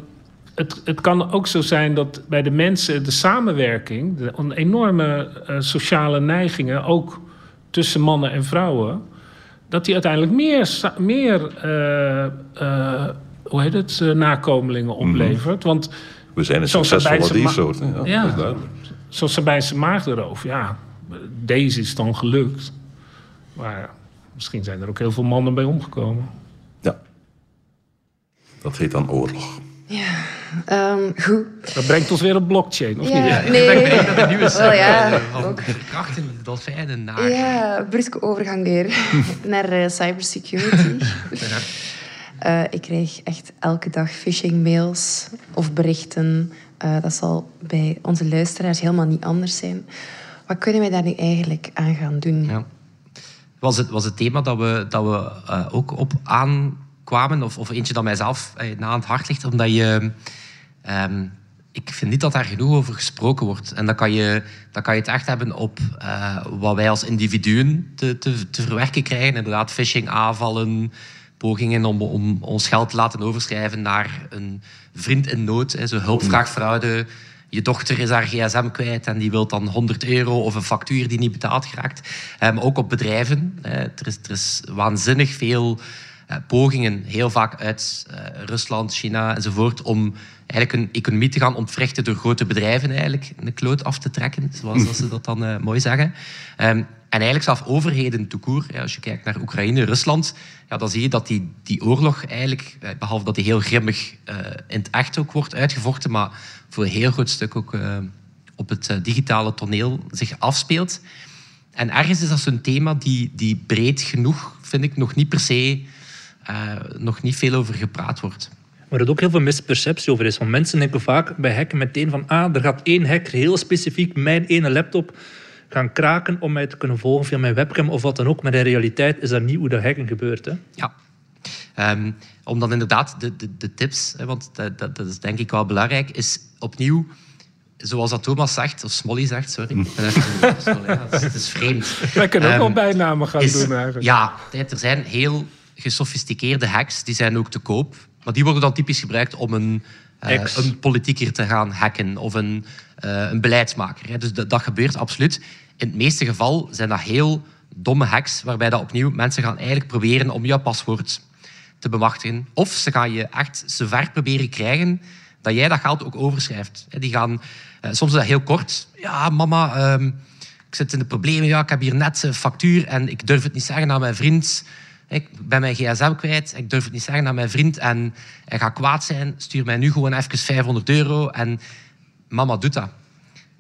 G: het, het kan ook zo zijn dat bij de mensen de samenwerking, de enorme eh, sociale neigingen, ook tussen mannen en vrouwen, dat die uiteindelijk meer, meer eh, eh, hoe heet het, eh, nakomelingen oplevert. Want
F: We zijn een
G: Zoals
F: succesvolle diersoort. Ja,
G: Ja.
F: dat is duidelijk.
G: zoals ze bij zijn maagdenroof, ja, deze is dan gelukt. Maar misschien zijn er ook heel veel mannen bij omgekomen.
F: Ja. Dat heet dan oorlog.
B: Ehm, goed.
G: Dat brengt ons weer op blockchain, of
B: Ja,
G: niet?
B: nee.
E: Ik denk dat de nieuwe
B: Wel ja,
E: eh, van
B: ook.
E: krachten, dolfijnen naar...
B: Ja, bruske overgang weer naar eh, cybersecurity. Eh, ik krijg echt elke dag phishing mails of berichten. Eh, dat zal bij onze luisteraars helemaal niet anders zijn. Wat kunnen wij daar nu eigenlijk aan gaan doen?
E: Ja. Was het, was het thema dat we, dat we eh, ook op aankwamen, of, of eentje dat mijzelf eh, na aan het hart ligt, omdat je... ehm, ik vind niet dat daar genoeg over gesproken wordt. En dan kan je, dan kan je het echt hebben op eh, wat wij als individuen te, te, te verwerken krijgen. Inderdaad, phishing aanvallen, pogingen om, om ons geld te laten overschrijven naar een vriend in nood. Hè, zo hulpvraagfraude. Je dochter is haar gsm kwijt en die wil dan 100 euro of een factuur die niet betaald geraakt. Eh, maar ook op bedrijven. Hè. Er, is, er is waanzinnig veel eh, pogingen, heel vaak uit Rusland, China enzovoort, om eigenlijk een economie te gaan ontwrichten door grote bedrijven eigenlijk een kloot af te trekken, zoals dat ze dat dan eh, mooi zeggen. Ehm, en eigenlijk zelf overheden toekoer. Ja, als je kijkt naar Oekraïne, Rusland, ja, dan zie je dat die, die oorlog eigenlijk, eh, behalve dat die heel grimmig eh, in het echt ook wordt uitgevochten, maar voor een heel groot stuk ook op het digitale toneel zich afspeelt. En ergens is dat zo'n thema die, die breed genoeg, vind ik, nog niet per se, nog niet veel over gepraat wordt.
D: Maar er ook heel veel misperceptie over is. Want mensen denken vaak bij hacken meteen van... Ah, er gaat één hacker heel specifiek mijn ene laptop gaan kraken om mij te kunnen volgen via mijn webcam of wat dan ook. Maar in realiteit is dat niet hoe dat hacking gebeurt. Hè?
E: Ja. Um, om dan inderdaad de, de, de tips, hè, want dat, dat, dat, is denk ik wel belangrijk, is opnieuw, zoals dat Thomas zegt, of Smolly zegt, sorry. Mm. het is vreemd.
G: Wij kunnen ook um, wel bijnamen gaan doen eigenlijk.
E: Ja, er zijn heel gesofisticeerde hacks, die zijn ook te koop. Maar die worden dan typisch gebruikt om een, uh, een politieker te gaan hacken of een, uh, een beleidsmaker. Hè. Dus dat, dat gebeurt absoluut. In het meeste geval zijn dat heel domme hacks, waarbij dat opnieuw mensen gaan eigenlijk proberen om jouw paswoord te bemachtigen. Of ze gaan je echt zover proberen krijgen dat jij dat geld ook overschrijft. Die gaan, uh, soms is dat heel kort. Ja, mama, um, ik zit in de problemen. Ja, ik heb hier net een factuur en ik durf het niet zeggen aan mijn vriend. Ik ben mijn gsm kwijt. Ik durf het niet zeggen aan mijn vriend en hij gaat kwaad zijn. Stuur mij nu gewoon even 500 euro en mama doet dat.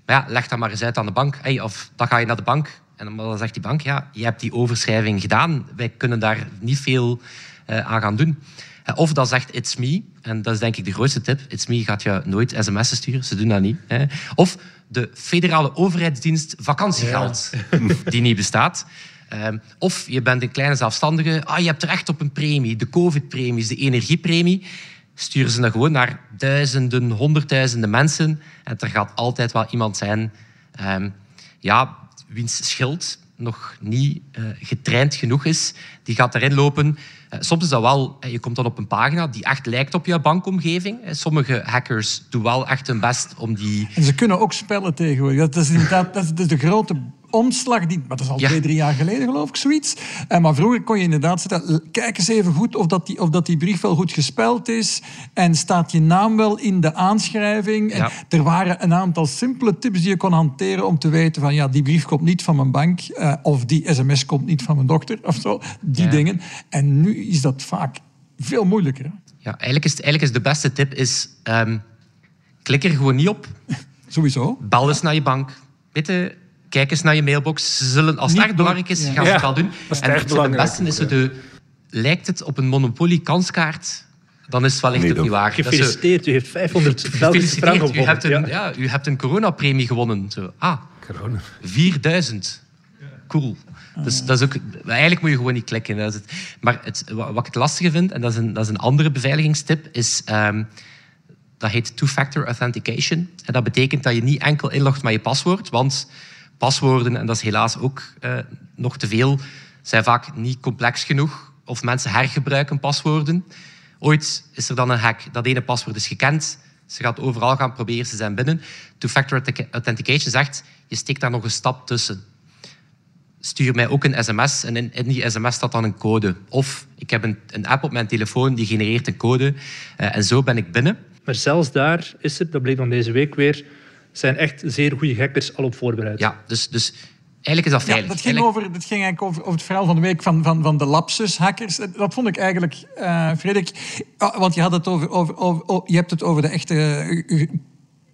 E: Maar ja, leg dat maar eens uit aan de bank. Hey, of dan ga je naar de bank en dan zegt die bank, ja, je hebt die overschrijving gedaan. Wij kunnen daar niet veel uh, aan gaan doen. Uh, of dan zegt It's Me, en dat is denk ik de grootste tip. It's Me gaat je nooit sms'en sturen, ze doen dat niet. Hè. Of de federale overheidsdienst vakantiegeld, ja. die niet bestaat. Uh, of je bent een kleine zelfstandige, ah, je hebt recht op een premie, de covid-premies, de energiepremie. Sturen ze dan gewoon naar duizenden, honderdduizenden mensen. En er gaat altijd wel iemand zijn um, ja, wiens schild nog niet uh, getraind genoeg is. Die gaat erin lopen. Uh, soms is dat wel, je komt dan op een pagina die echt lijkt op je bankomgeving. Sommige hackers doen wel echt hun best om die...
C: En ze kunnen ook spellen tegenwoordig. Dat is inderdaad dat is, dat is de grote omslag, die, maar dat is al ja. twee, drie jaar geleden geloof ik, zoiets. En maar vroeger kon je inderdaad zeggen, kijk eens even goed of dat, die, of dat die brief wel goed gespeld is en staat je naam wel in de aanschrijving. Ja. En er waren een aantal simpele tips die je kon hanteren om te weten van, ja, die brief komt niet van mijn bank uh, of die sms komt niet van mijn dokter of zo. Die ja. dingen. En nu is dat vaak veel moeilijker.
E: Ja, eigenlijk is, eigenlijk is de beste tip is, um, klik er gewoon niet op.
C: Sowieso.
E: Bel eens naar je bank. Bitte kijk eens naar je mailbox. Ze zullen, als het echt belangrijk is, ja. gaan ze het wel doen.
G: En het
E: beste is, de, lijkt het op een Monopoly-kanskaart, dan is het wellicht nee, ook niet waar.
D: Gefeliciteerd, u heeft 500 Belgische frank gewonnen.
E: U hebt een, ja. u hebt een coronapremie gewonnen. Zo. Ah,
F: Corona.
E: 4000. Cool. Dus dat is ook, eigenlijk moet je gewoon niet klikken. Dat is het. Maar het, wat ik het lastige vind, en dat is een, dat is een andere beveiligingstip, is... Um, dat heet two-factor authentication. En dat betekent dat je niet enkel inlogt met je paswoord, want paswoorden, en dat is helaas ook uh, nog te veel, zijn vaak niet complex genoeg. Of mensen hergebruiken paswoorden. Ooit is er dan een hack. Dat ene paswoord is gekend. Ze gaat overal gaan proberen, ze zijn binnen. Two-factor authentication zegt, je steekt daar nog een stap tussen. Stuur mij ook een sms en in, die sms staat dan een code. Of ik heb een, een app op mijn telefoon die genereert een code. Uh, en zo ben ik binnen.
D: Maar zelfs daar is het, dat bleek dan deze week weer, zijn echt zeer goede hackers al op voorbereid.
E: Ja, dus, dus eigenlijk is dat veilig.
C: Ja, dat, ging over, dat ging eigenlijk over, over het verhaal van de week van, van, van de lapsus-hackers. Dat vond ik eigenlijk, uh, Frederik... Want je, had het over, over, over, je hebt het over de echte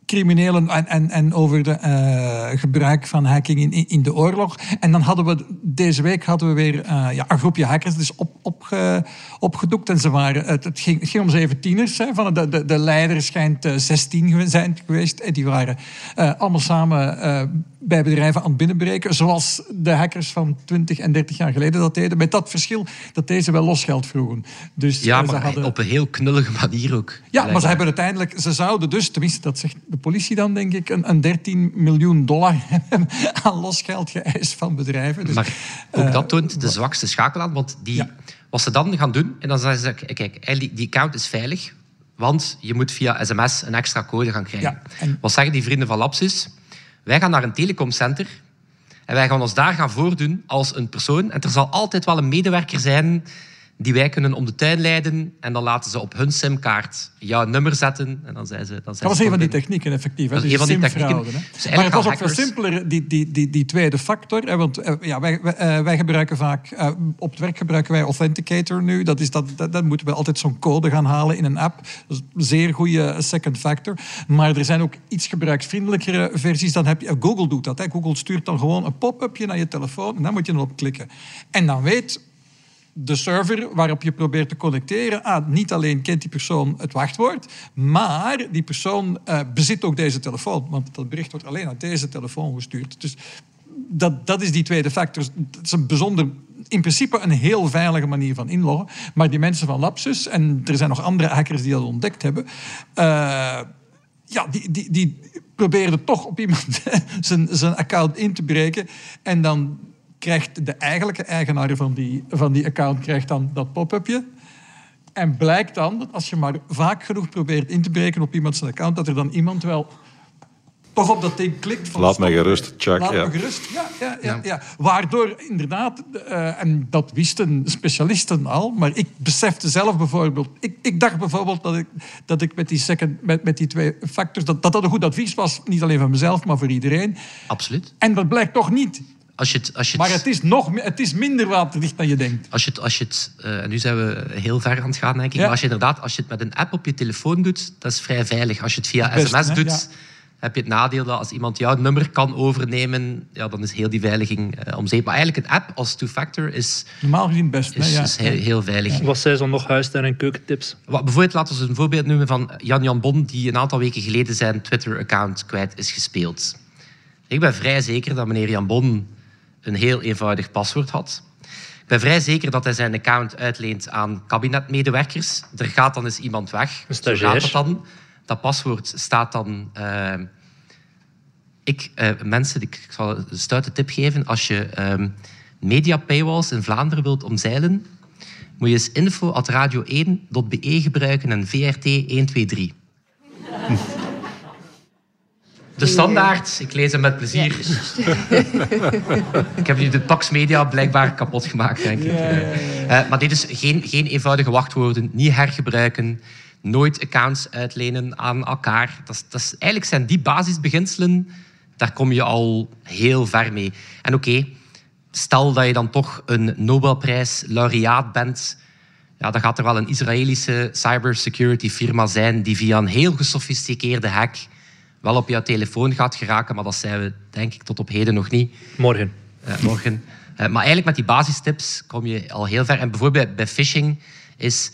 C: criminelen en, en, en over de uh, gebruik van hacking in, in de oorlog. En dan hadden we deze week hadden we weer uh, ja, een groepje hackers dus op, opge, opgedoekt. En ze waren, het, ging, ging om zeven tieners. Hè, van de, de, de leider schijnt uh, 16 zijn geweest. En die waren allemaal samen bij bedrijven aan het binnenbreken. Zoals de hackers van 20 en 30 jaar geleden dat deden. Met dat verschil dat deze wel losgeld vroegen. Dus,
E: ja, maar hadden... op een heel knullige manier ook.
C: Ja, maar ze hebben uiteindelijk... Ze zouden dus, tenminste dat zegt de politie dan, denk ik... een, een 13 miljoen dollar aan losgeld geëist van bedrijven. Dus,
E: maar ook dat toont de zwakste schakel aan. Want die, ja. wat ze dan gaan doen... En dan zeggen ze, kijk, die account is veilig... Want je moet via sms een extra code gaan krijgen. Ja, en... Wat zeggen die vrienden van Lapsus? Wij gaan naar een telecomcenter en wij gaan ons daar gaan voordoen als een persoon. En er zal altijd wel een medewerker zijn die wij kunnen om de tuin leiden. En dan laten ze op hun simkaart jouw nummer zetten. En dan zijn ze, dan zijn
C: dat was een van die technieken, effectief. Dat
E: is een van die technieken.
C: Dus maar het was ook veel simpeler, die, die, die, die tweede factor. Want uh, ja, wij, wij, wij, gebruiken vaak... Uh, op het werk gebruiken wij Authenticator nu. Dat is dat, dat, dat moeten we altijd zo'n code gaan halen in een app. Dat is een zeer goede second factor. Maar er zijn ook iets gebruiksvriendelijkere versies. Dan heb je, Google doet dat. Hè. Google stuurt dan gewoon een pop-upje naar je telefoon. En dan moet je erop klikken. En dan weet de server waarop je probeert te connecteren, ah, niet alleen kent die persoon het wachtwoord, maar die persoon uh, bezit ook deze telefoon. Want dat bericht wordt alleen uit deze telefoon gestuurd. Dus dat, dat is die tweede factor. Dat is een bijzonder, in principe een heel veilige manier van inloggen. Maar die mensen van Lapsus, en er zijn nog andere hackers die dat ontdekt hebben, uh, ja, die, die, die toch op iemand zijn, zijn account in te breken. En dan krijgt de eigenlijke eigenaar van die, van die account krijgt dan dat pop-upje. En blijkt dan dat als je maar vaak genoeg probeert in te breken op iemands account, dat er dan iemand wel toch op dat ding klikt.
F: Van Laat mij gerust, Chuck.
C: Laat
F: ja.
C: me gerust, ja, ja, ja, ja. Waardoor inderdaad, uh, en dat wisten specialisten al, maar ik besefte zelf bijvoorbeeld... Ik, ik dacht bijvoorbeeld dat ik, dat ik met, die second, met, met die twee factors... Dat, dat dat een goed advies was, niet alleen van mezelf, maar voor iedereen.
E: Absoluut.
C: En dat blijkt toch niet.
E: Als je het, als je
C: maar het is, nog, het is minder waterdicht dan je denkt.
E: Als je het, als je het uh, en nu zijn we heel ver aan het gaan, denk ik. Ja. Maar als je inderdaad, als je het met een app op je telefoon doet, dat is vrij veilig. Als je het via Best, sms doet, ja. heb je het nadeel dat als iemand jouw nummer kan overnemen, ja, dan is heel die veiliging uh, om zeep. Maar eigenlijk een app als two-factor is...
C: Normaal gezien best.
E: Is,
C: ja.
E: is heel, heel, veilig.
D: Wat zijn zo nog huistuin- en keukentips?
E: Wat, bijvoorbeeld, laten we een voorbeeld noemen van Jan-Jan Bon, die een aantal weken geleden zijn Twitter-account kwijt is gespeeld. Ik ben vrij zeker dat meneer Jan Bon een heel eenvoudig paswoord had. Ik ben vrij zeker dat hij zijn account uitleent aan kabinetmedewerkers. Er gaat dan eens iemand weg.
D: Een
E: gaat het dan. Dat paswoord staat dan... Uh, ik, uh, mensen, ik zal een stoute tip geven. Als je uh, media paywalls in Vlaanderen wilt omzeilen, moet je eens info.radio1.be gebruiken en VRT 123. De standaard, ik lees hem met plezier. Ja. ik heb nu de Pax Media blijkbaar kapot gemaakt, denk ik. Ja, ja, uh, maar dit is geen, geen eenvoudige wachtwoorden, niet hergebruiken, nooit accounts uitlenen aan elkaar. Dat is, dat is, eigenlijk zijn die basisbeginselen, daar kom je al heel ver mee. En oké, okay, stel dat je dan toch een Nobelprijs-laureaat bent, ja, dan gaat er wel een Israëlische cybersecurity firma zijn die via een heel gesofisticeerde hack wel op jouw telefoon gaat geraken, maar dat zijn we denk ik tot op heden nog niet.
D: Morgen.
E: Uh, morgen. Uh, maar eigenlijk met die basistips kom je al heel ver. En bijvoorbeeld bij phishing is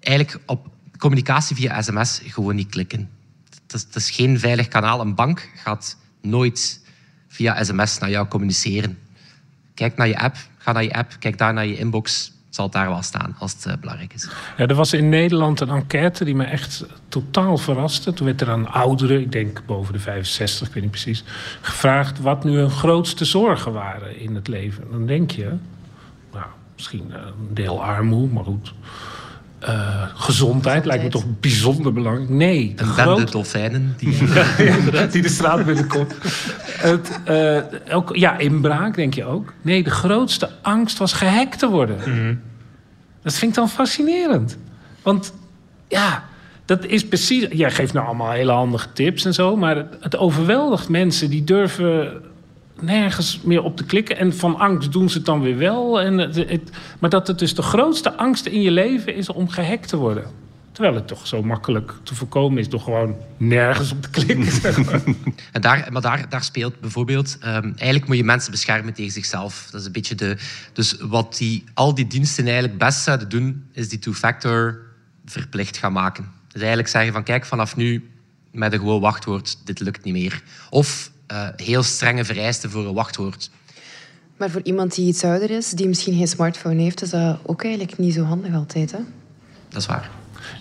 E: eigenlijk op communicatie via sms gewoon niet klikken. Het is, het is geen veilig kanaal. Een bank gaat nooit via sms naar jou communiceren. Kijk naar je app, ga naar je app, kijk daar naar je inbox zal het daar wel staan als het uh, belangrijk is.
G: Ja, er was in Nederland een enquête die me echt totaal verraste. Toen werd er aan ouderen, ik denk boven de 65, ik weet niet precies, gevraagd wat nu hun grootste zorgen waren in het leven. Dan denk je, nou, misschien een deel armoede, maar goed. Uh, gezondheid lijkt me toch bijzonder belangrijk. Nee.
E: Een groot... bende dolfijnen die...
G: ja, die de straat binnenkomt. Het, uh, ook, ja, inbraak denk je ook. Nee, de grootste angst was gehackt te worden.
D: Mm.
G: Dat vind ik dan fascinerend. Want ja, dat is precies... Jij geeft nou allemaal hele handige tips en zo... maar het, het overweldigt mensen die durven nergens meer op te klikken. En van angst doen ze het dan weer wel. En het, maar dat het dus de grootste angst in je leven is om gehackt te worden. Terwijl het toch zo makkelijk te voorkomen is door gewoon nergens op te klikken. Zeg maar.
E: en daar, maar daar, daar speelt bijvoorbeeld... Um, eigenlijk moet je mensen beschermen tegen zichzelf. Dat is een beetje de... Dus wat die, al die diensten eigenlijk best zouden doen... is die two-factor verplicht gaan maken. Dus eigenlijk zeggen van... Kijk, vanaf nu met een gewoon wachtwoord, dit lukt niet meer. Of uh, heel strenge vereisten voor een wachtwoord.
B: Maar voor iemand die iets ouder is, die misschien geen smartphone heeft, is dat ook eigenlijk niet zo handig altijd. Hè?
E: Dat is waar.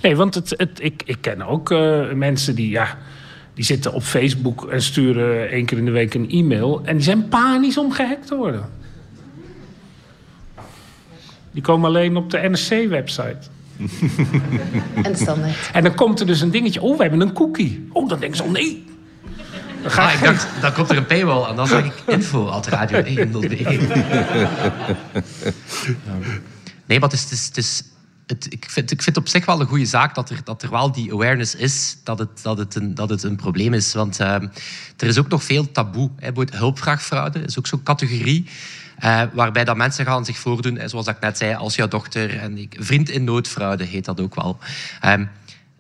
G: Nee, want het, het, ik, ik ken ook uh, mensen die, ja, die zitten op Facebook en sturen één keer in de week een e-mail. En die zijn panisch om gehackt te worden. Die komen alleen op de NRC-website.
B: en standaard.
G: En dan komt er dus een dingetje. Oh, we hebben een cookie. Oh, dan denken ze, oh nee,
E: ah, ik dacht, dan komt er een paywall en dan zeg ik info at radio 1 Nee, maar het is, het is, het is het, ik, vind, ik vind op zich wel een goede zaak dat er, dat er wel die awareness is dat het, dat het, een, dat het een probleem is. Want uh, er is ook nog veel taboe. Hè. Hulpvraagfraude is ook zo'n categorie. Uh, waarbij dat mensen gaan zich voordoen, zoals ik net zei, als jouw dochter en ik, vriend in noodfraude heet dat ook wel. Um,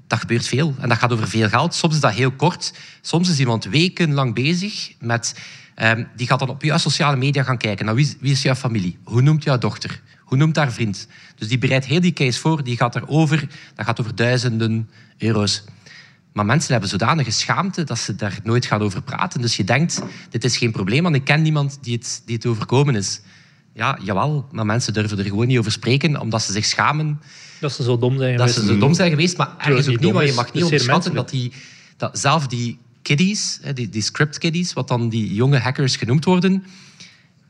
E: dat gebeurt veel en dat gaat over veel geld. Soms is dat heel kort. Soms is iemand wekenlang bezig met... Um, die gaat dan op jouw sociale media gaan kijken. Nou, wie, wie is jouw familie? Hoe noemt jouw dochter? Hoe noemt haar vriend? Dus die bereidt heel die case voor. Die gaat erover. Dat gaat over duizenden euro's. Maar Maar mensen hebben zodanige schaamte dat ze daar nooit gaan over praten. Dus je denkt, dit is geen probleem, want ik ken niemand die het, die het overkomen is. Ja, jawel, maar mensen durven er gewoon niet over spreken, omdat ze zich schamen
D: Dat ze zo dom zijn
E: dat
D: geweest.
E: ze zo dom zijn geweest. Maar ergens ook niet, want je mag niet onderschatten dat, die, dat zelf die kiddies, hè, die, die script kiddies, wat dan die jonge hackers genoemd worden,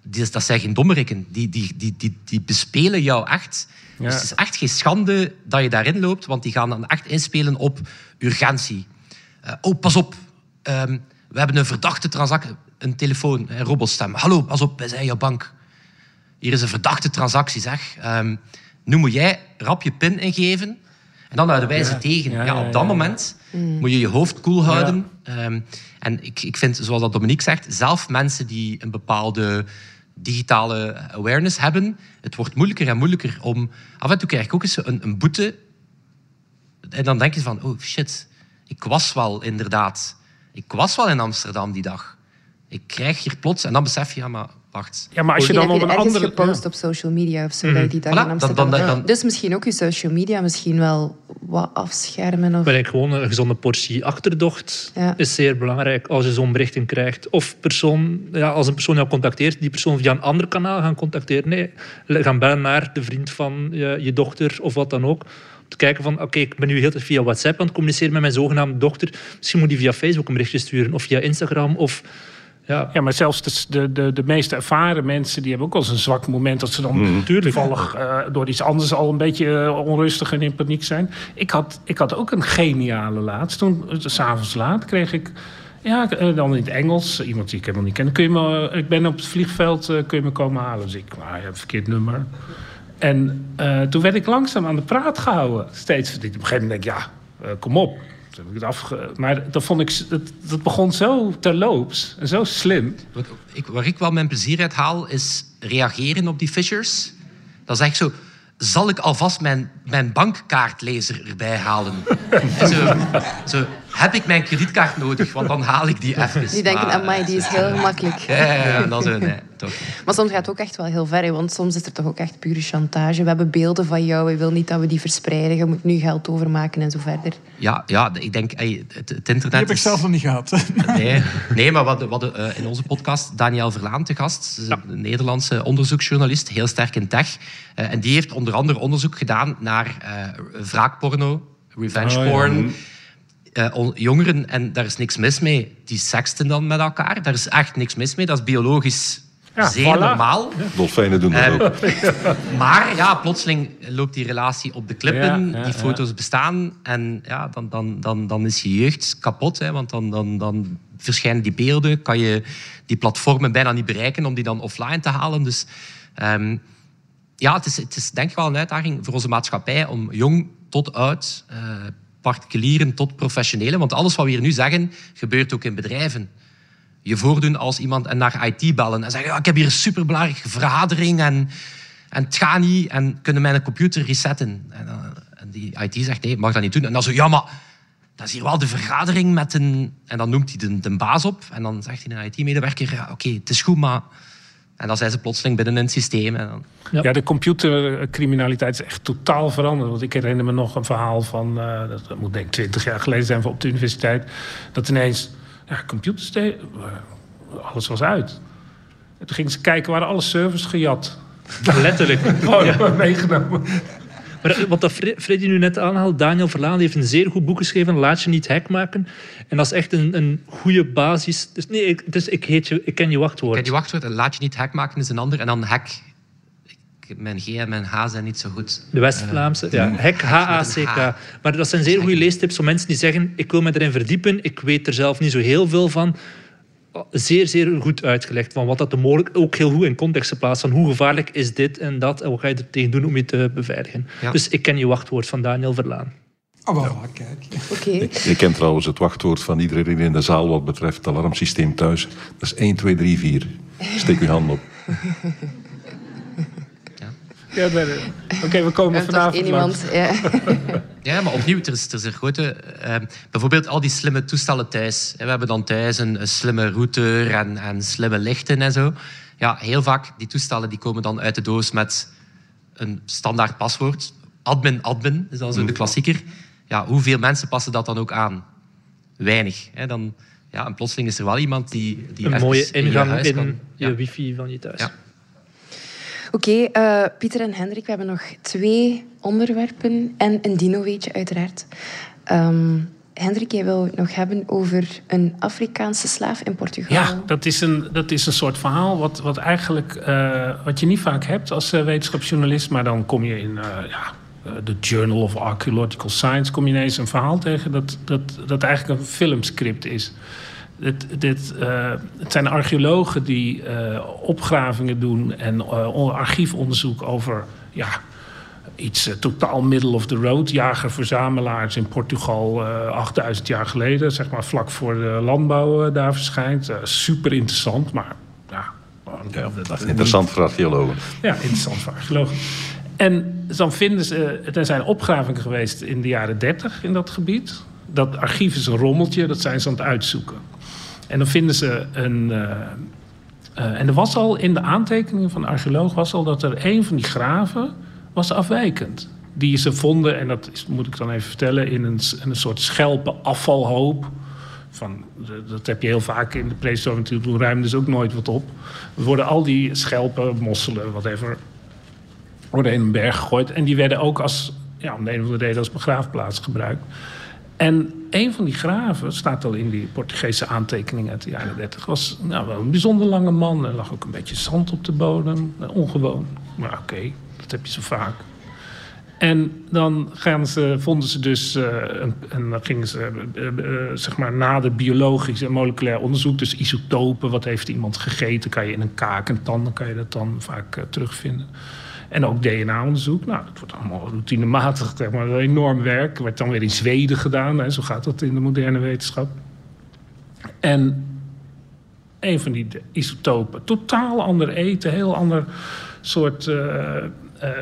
E: die, dat zijn geen dommerikken. Die, die, die, die, die bespelen jou echt.
G: Ja.
E: Dus het is echt geen schande dat je daarin loopt, want die gaan dan echt inspelen op urgentie. Eh, oh, pas op. Ehm, we hebben een verdachte transactie. Een telefoon, een robotstem. Hallo, pas op, wij zijn jouw bank. Hier is een verdachte transactie, zeg. Ehm, nu moet jij rap je pin ingeven. En dan houden wij ze tegen. Ja,
G: ja, ja,
E: op dat
G: ja.
E: moment moet je je hoofd koel houden. Ehm, en ik, ik vind, zoals dat Dominique zegt, zelf mensen die een bepaalde digitale awareness hebben, het wordt moeilijker en moeilijker om... Af en toe krijg ik ook eens een, een boete. En dan denk je van, oh shit, ik was wel inderdaad... Ik was wel in Amsterdam die dag. Ik krijg hier plots... En dan besef je, ja, maar wacht...
G: Ja, maar als je
B: Misschien
G: dan
B: je
G: een andere...
B: gepost op social media of zo, dat je die dag
E: Voilà,
B: in
E: dan-
B: Amsterdam...
E: dan- dan-
B: Dus misschien ook je social media misschien wel wat afschermen. Of...
D: Maar ik gewoon een gezonde portie achterdocht
B: Ja.
D: is zeer belangrijk als je zo'n berichten krijgt. Of persoon, ja, als een persoon jou contacteert, die persoon via een ander kanaal gaan contacteren. Nee, gaan bellen naar de vriend van je, je dochter of wat dan ook. Om te kijken van, oké, ik ben nu heel tijd via WhatsApp aan het communiceren met mijn zogenaamde dochter. Misschien moet die via Facebook een berichtje sturen of via Instagram of... Ja,
G: Ja, maar zelfs de, de, de, de meest ervaren mensen... die hebben ook wel eens een zwak moment... dat ze dan toevallig eh, door iets anders al een beetje eh, onrustig en in paniek zijn. Ik had, ik had ook een geniale laatst. Toen, eh, s'avonds laat, kreeg ik... Ja, dan in het Engels. Iemand die ik helemaal niet ken. Kun je me, ik ben op het vliegveld, kun je me komen halen? Dus ik, maar je hebt een verkeerd nummer. En toen werd ik langzaam aan de praat gehouden. Steeds. Op een gegeven moment denk ik, ja, kom op. Toen heb ik het afge... Maar dat, vond ik, dat, dat begon zo terloops en zo slim.
E: Wat ik, waar ik wel mijn plezier uit haal, is reageren op die fishers. Dat is echt zo... Zal ik alvast mijn, mijn bankkaartlezer erbij halen? En zo, zo, heb ik mijn kredietkaart nodig? Want dan haal ik die even.
B: Die denken,
E: Maar,
B: amai, die is heel gemakkelijk.
E: Ja, ja, ja, dat is... Nee, toch.
B: Maar soms gaat het ook echt wel heel ver. hè, Want soms is er toch ook echt pure chantage. We hebben beelden van jou. Je wil niet dat we die verspreiden. Je moet nu geld overmaken en zo verder.
E: Ja, ja, ik denk... ey, het, het
C: Die
E: internet
C: heb ik
E: is-
C: zelf nog niet gehad.
E: Nee, nee maar we we hadden, eh, in onze podcast Daniel Verlaan te gast. Ze is Een Nederlandse onderzoeksjournalist, heel sterk in tech. Eh, en die heeft onder andere onderzoek gedaan naar eh wraakporno, revenge
G: Oh, ja.
E: porn. Eh, on- jongeren, en daar is niks mis mee, die seksten dan met elkaar. Daar is echt niks mis mee. Dat is biologisch
G: Ja,
E: zeer
G: voilà.
E: normaal.
F: Dolfijnen doen dat
E: Eh,
F: ook.
E: Maar ja, plotseling loopt die relatie op de klippen.
G: Ja, ja,
E: die foto's bestaan. En ja, dan, dan, dan, dan is je jeugd kapot. Hè, want dan, dan, dan verschijnen die beelden. Kan je die platformen bijna niet bereiken om die dan offline te halen. Dus ehm, ja, het is, het is denk ik wel een uitdaging voor onze maatschappij om jong tot oud, eh, particulieren tot professionelen. Want alles wat we hier nu zeggen, gebeurt ook in bedrijven je voordoen als iemand en naar IT bellen en zeggen: ja, ik heb hier een superbelangrijke vergadering en, en het gaat niet en kunnen mijn computer resetten. En, en die IT zegt: nee, mag dat niet doen. En dan zo: ja, maar dat is hier wel de vergadering met een. En dan noemt hij de, de baas op en dan zegt hij een IT-medewerker: ja, oké, het is goed, maar. En dan zijn ze plotseling binnen in het systeem. En dan,
D: Ja.
G: Ja, de computercriminaliteit is echt totaal veranderd. Want ik herinner me nog een verhaal van, eh, dat, moet denk ik twintig jaar geleden zijn op de universiteit, dat ineens, ja, computers, de- eh, alles was uit. En toen gingen ze kijken, waren alle servers gejat.
D: letterlijk.
G: Gewoon meegenomen.
D: Maar eh, wat dat Fre- Freddy nu net aanhaalt, Daniel Verlaan heeft een zeer goed boek geschreven, Laat je niet hack maken. En dat is echt een, een goede basis. Dus nee, ik, dus ik, heet je, ik ken je wachtwoord.
E: die wachtwoord, en laat je niet hack maken, is een ander. En dan. Ik- Mijn G en mijn H zijn niet zo goed.
D: De West-Vlaamse. ja, hack, H-A-C-K. Maar dat zijn zeer goede leestips voor mensen die zeggen ik wil me erin verdiepen, ik weet er zelf niet zo heel veel van. Zeer, zeer goed uitgelegd van wat dat de mogelijk ook heel goed in context geplaatst van hoe gevaarlijk is dit en dat en wat ga je er tegen doen om je te beveiligen.
E: Ja.
D: Dus ik ken je wachtwoord van Daniel Verlaan.
C: Oh, wel, kijk.
B: Oké.
F: Ik ken trouwens het wachtwoord van iedereen in de zaal wat betreft het alarmsysteem thuis. Dat is 1, 2, 3, 4. Steek uw hand op.
G: Ja, nee, nee. Oké, we komen vanavond
B: iemand. Ja.
E: Ja, maar opnieuw, er is, er is een grote... eh, bijvoorbeeld al die slimme toestellen thuis. We hebben dan thuis een, een slimme router en, en slimme lichten en zo. Ja, heel vaak, die toestellen die komen dan uit de doos met een standaard paswoord. Admin, admin, is dan zo de klassieker. Ja, hoeveel mensen passen dat dan ook aan? weinig. Hè. Dan, ja, en plotseling is er wel iemand die, die
D: Een mooie
E: in je
D: ingang in je wifi van je thuis.
E: Ja.
B: Oké, eh, Pieter en Hendrik, we hebben nog twee onderwerpen en een dino-weetje uiteraard. Ehm, Hendrik, jij wil het nog hebben over een Afrikaanse slaaf in Portugal.
G: Ja, dat is een, dat is een soort verhaal wat, wat eigenlijk eh, wat je niet vaak hebt als eh, wetenschapsjournalist. Maar dan kom je in eh, ja, de Journal of Archaeological Science kom je ineens een verhaal tegen dat, dat, dat eigenlijk een filmscript is. Dit, dit, eh, het zijn archeologen die eh, opgravingen doen en eh, archiefonderzoek over ja, iets totaal middle of the road. Jager-verzamelaars in Portugal eh 8000 jaar geleden, zeg maar vlak voor de landbouw daar verschijnt. Super interessant, maar ja,
F: Ja, interessant voor archeologen.
G: ja, interessant voor archeologen. En dan vinden ze, er zijn opgravingen geweest in de jaren 30 in dat gebied. Dat archief is een rommeltje, dat zijn ze aan het uitzoeken. En dan vinden ze een. eh, eh, en er was al in de aantekeningen van de archeoloog was al dat er een van die graven was afwijkend. Die ze vonden, en dat is, moet ik dan even vertellen, in een, een soort schelpen afvalhoop. Van, dat heb je heel vaak in de prehistorie natuurlijk, toen ruimden ze ook nooit wat op. Er worden al die schelpen, mosselen, whatever, worden in een berg gegooid. En die werden ook als, ja, om de een of andere reden als begraafplaats gebruikt. En een van die graven, staat al in die Portugese aantekeningen uit de jaren 30, was nou, wel een bijzonder lange man. Er lag ook een beetje zand op de bodem. Nou, Ongewoon. Maar oké, dat heb je zo vaak. En dan gaan ze, vonden ze dus, eh, een, en dan gingen ze eh, eh, zeg maar nader biologisch en moleculair onderzoek, dus isotopen, wat heeft iemand gegeten, kan je in een kaak en tanden kan je dat dan vaak terugvinden. En ook DNA-onderzoek, nou, dat wordt allemaal routinematig, zeg maar, enorm werk. Werd dan weer in Zweden gedaan, hè, zo gaat dat in de moderne wetenschap. En een van die isotopen, totaal ander eten, heel ander soort, eh, eh,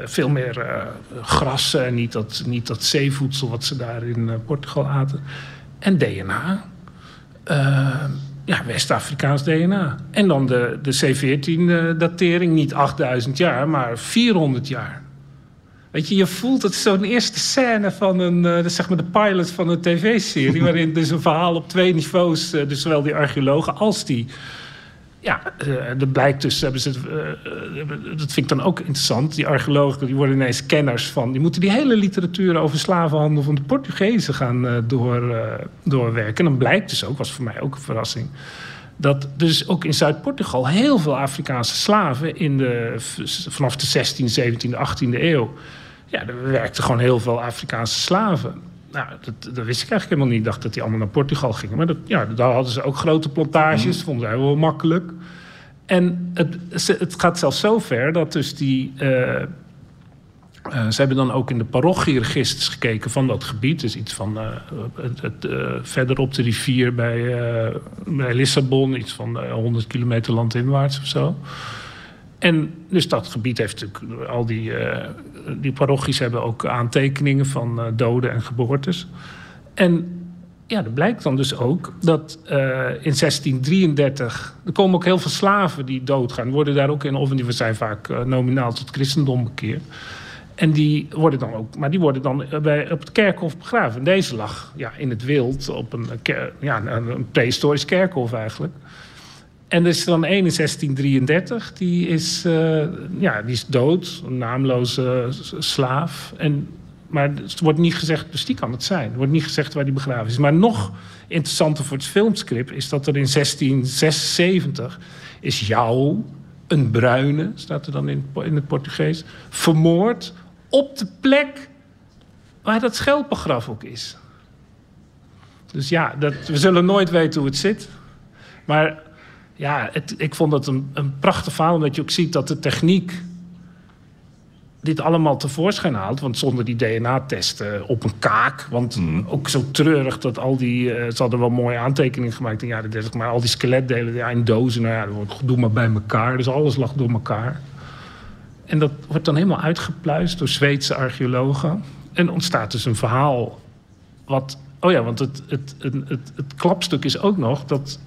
G: veel meer eh, grassen en niet dat, niet dat zeevoedsel wat ze daar in Portugal aten. En DNA. Ja, West-Afrikaans DNA. En dan de, de C14-datering, niet 8000 jaar, maar 400 jaar. Weet je, je voelt het zo'n eerste scène van een, de- zeg maar de pilot van een tv-serie, waarin dus een verhaal op twee niveaus, eh, dus zowel die archeologen als die. Ja, eh, er blijkt dus, hebben ze, eh, eh, dat vind ik dan ook interessant. Die archeologen die worden ineens kenners van. Die moeten die hele literatuur over slavenhandel van de Portugezen gaan eh, door, eh, doorwerken. En dan blijkt dus ook, was voor mij ook een verrassing dat dus ook in Zuid-Portugal heel veel Afrikaanse slaven in de, vanaf de 16e, 17e, 18e eeuw. Ja, er werkten gewoon heel veel Afrikaanse slaven. Nou, dat, dat wist ik eigenlijk helemaal niet. Ik dacht dat die allemaal naar Portugal gingen. Maar dat, ja, daar hadden ze ook grote plantages. Dat vonden zij wel makkelijk. En het, het gaat zelfs zo ver dat dus die... eh, eh, ze hebben dan ook in de parochieregisters gekeken van dat gebied. Dus iets van eh, het, het, verder op de rivier bij, bij Lissabon, iets van eh, 100 kilometer landinwaarts of zo. En dus dat gebied heeft natuurlijk al die, eh, die parochies hebben ook aantekeningen van eh, doden en geboortes. En ja, er blijkt dan dus ook dat eh, in 1633... er komen ook heel veel slaven die doodgaan. Worden daar ook in, of die zijn vaak nominaal tot christendom bekeerd. En die worden dan ook, maar die worden dan bij, op het kerkhof begraven. En deze lag ja, in het wild op een, ja, een prehistorisch kerkhof eigenlijk. En er is dan één in 1633, die is, eh, ja, die is dood, een naamloze s- slaaf. En, maar het wordt niet gezegd, dus die kan het zijn. Er wordt niet gezegd waar die begraven is. Maar nog interessanter voor het filmscript is dat er in 1676 is jou, een bruine, staat er dan in, in het Portugees, vermoord op de plek waar dat schelpengraf ook is. Dus ja, dat, we zullen nooit weten hoe het zit. Maar ja, het, ik vond het een, een prachtig verhaal, omdat je ook ziet dat de techniek dit allemaal tevoorschijn haalt. Want zonder die DNA-testen op een kaak. Want ook zo treurig dat al die. eh, ze hadden wel mooie aantekeningen gemaakt in de jaren 30. Maar al die skeletdelen ja, in dozen. Nou ja, dat wordt doe maar bij elkaar. Dus alles lag door elkaar. En dat wordt dan helemaal uitgepluist door Zweedse archeologen. En ontstaat dus een verhaal. Wat. Oh ja, want het, het, het, het, het klapstuk is ook nog dat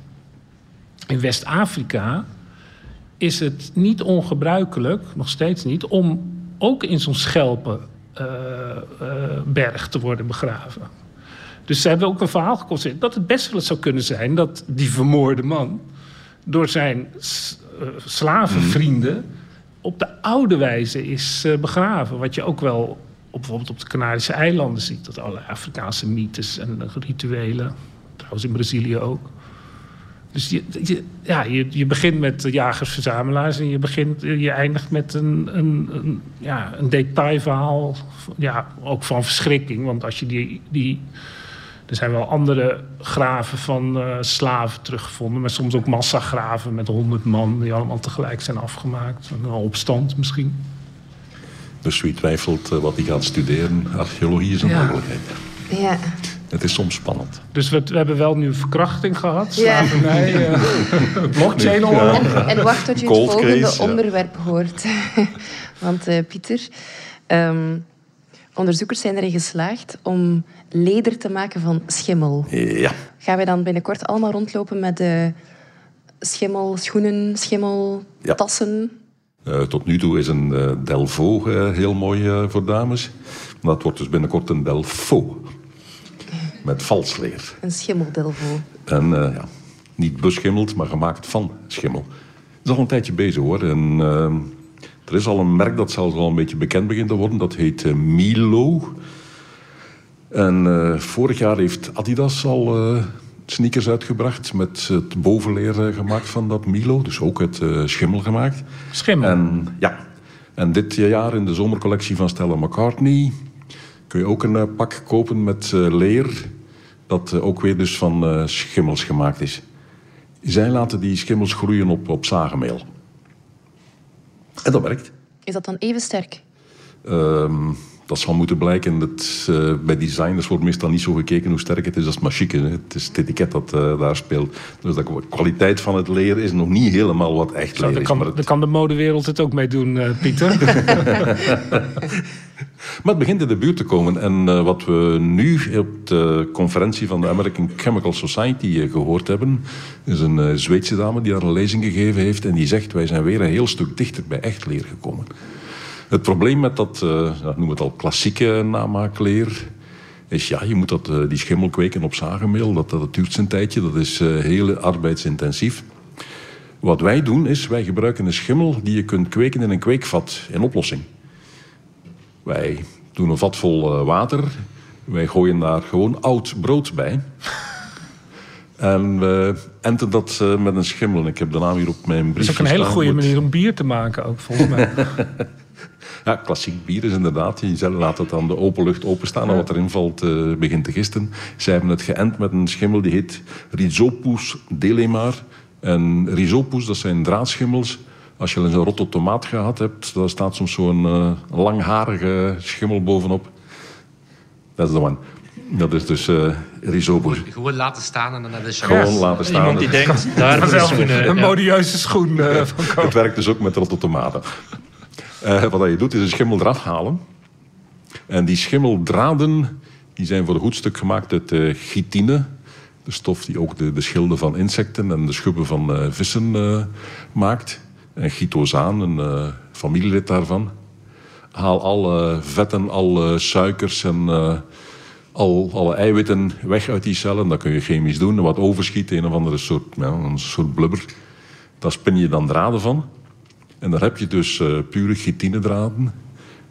G: in West-Afrika is het niet ongebruikelijk, nog steeds niet, om ook in zo'n schelpenberg te worden begraven. Dus ze hebben ook een verhaal geconstateerd dat het best wel eens zou kunnen zijn dat die vermoorde man door zijn eh, slavenvrienden op de oude wijze is eh, begraven. Wat je ook wel op, bijvoorbeeld op de Canarische eilanden ziet. Dat allerlei Afrikaanse mythes en eh, rituelen. Trouwens in Brazilië ook. Dus je, je, ja, je, je begint met jagers-verzamelaars en je, begint, je eindigt met een, een, een, ja, een detailverhaal. Ja, ook van verschrikking. Want als je die, die. Er zijn wel andere graven van eh, slaven teruggevonden, maar soms ook massagraven met honderd man die allemaal tegelijk zijn afgemaakt. Een opstand misschien.
F: Dus wie twijfelt eh, wat hij gaat studeren, archeologie is een
G: Ja.
F: mogelijkheid.
B: Ja.
F: Het is soms spannend.
G: Dus we, we hebben wel nu verkrachting gehad,
B: Ja.
G: slavernij, eh, blockchain
B: En, en wacht tot je het volgende
F: case, ja.
B: onderwerp hoort. Want eh, Pieter, ehm, onderzoekers zijn erin geslaagd om leder te maken van schimmel.
F: Ja.
B: Gaan wij dan binnenkort allemaal rondlopen met de schimmel, schoenen, schimmel,
F: Ja.
B: tassen?
F: Eh, tot nu toe is een Delvaux eh, heel mooi voor dames. Maar dat wordt dus binnenkort een Delfaux. Met valsleer.
B: Een schimmeldelvo.
F: En eh, ja, niet beschimmeld, maar gemaakt van schimmel. Het is al een tijdje bezig hoor. En, eh, er is al een merk dat zelfs al een beetje bekend begint te worden. Dat heet eh, Milo. En eh, vorig jaar heeft Adidas al eh, sneakers uitgebracht met het bovenleer gemaakt van dat Milo. Dus ook het eh, schimmel gemaakt.
G: Schimmel.
F: En, ja. en dit jaar in de zomercollectie van Stella McCartney kun je ook een eh, pak kopen met eh, leer dat eh, ook weer dus van schimmels gemaakt is. Zij laten die schimmels groeien op, op zagenmeel. En dat werkt.
B: Is dat dan even sterk?
F: Ehm, dat zal moeten blijken. Dat, eh, bij designers wordt meestal niet zo gekeken hoe sterk het is als het maar chic is. hè. Het is het etiket dat eh, daar speelt. Dus de kwaliteit van het leer is nog niet helemaal wat echt leer is.
G: kan,
F: Maar het,
G: kan de modewereld het ook mee doen, eh, Pieter.
F: Maar het begint in de buurt te komen. En wat we nu op de conferentie van de American Chemical Society eh, gehoord hebben, is een Zweedse dame die daar een lezing gegeven heeft. En die zegt: Wij zijn weer een heel stuk dichter bij echt leer gekomen. Het probleem met dat, eh noem het al klassieke namaakleer, is ja, je moet dat, eh, die schimmel kweken op zagenmeel. Dat, dat duurt zijn tijdje, dat is eh, heel arbeidsintensief. Wat wij doen is, wij gebruiken een schimmel die je kunt kweken in een kweekvat in oplossing. Wij doen een vat vol water. Wij gooien daar gewoon oud brood bij. En we enten dat met een schimmel. Ik heb de naam hier op mijn
G: Dat
F: brief
G: is ook een hele goede manier om bier te maken, ook volgens mij.
F: Ja, klassiek bier is inderdaad. Je zelf laat het aan de open lucht openstaan en wat erin valt eh, begint te gisten. Zij hebben het geënt met een schimmel die heet Rhizopus delemar. En Rhizopus, dat zijn draadschimmels. Als je al eens een rotte tomaat gehad hebt, daar staat soms zo'n eh, langharige schimmel bovenop. Dat is de one. Dat is dus eh Rhizopus.
E: Gewoon laten staan en dan heb je
F: Gewoon laten staan.
D: Iemand die denkt, daar de schoenen.
G: een
D: ja.
G: modieuze schoen eh, van kopen.
F: Het werkt dus ook met rotte tomaten. Eh, wat je doet, is een schimmel eraf halen. En die schimmeldraden die zijn voor een goed stuk gemaakt uit eh, chitine. De stof die ook de, de schilden van insecten en de schubben van eh, vissen maakt. En chitosaan, een familielid daarvan. Haal alle vetten, alle suikers en al, alle eiwitten weg uit die cellen. Dat kun je chemisch doen. En wat overschiet, een of andere soort, ja, een soort blubber. Daar spin je dan draden van. En daar heb je dus eh, pure chitinedraden.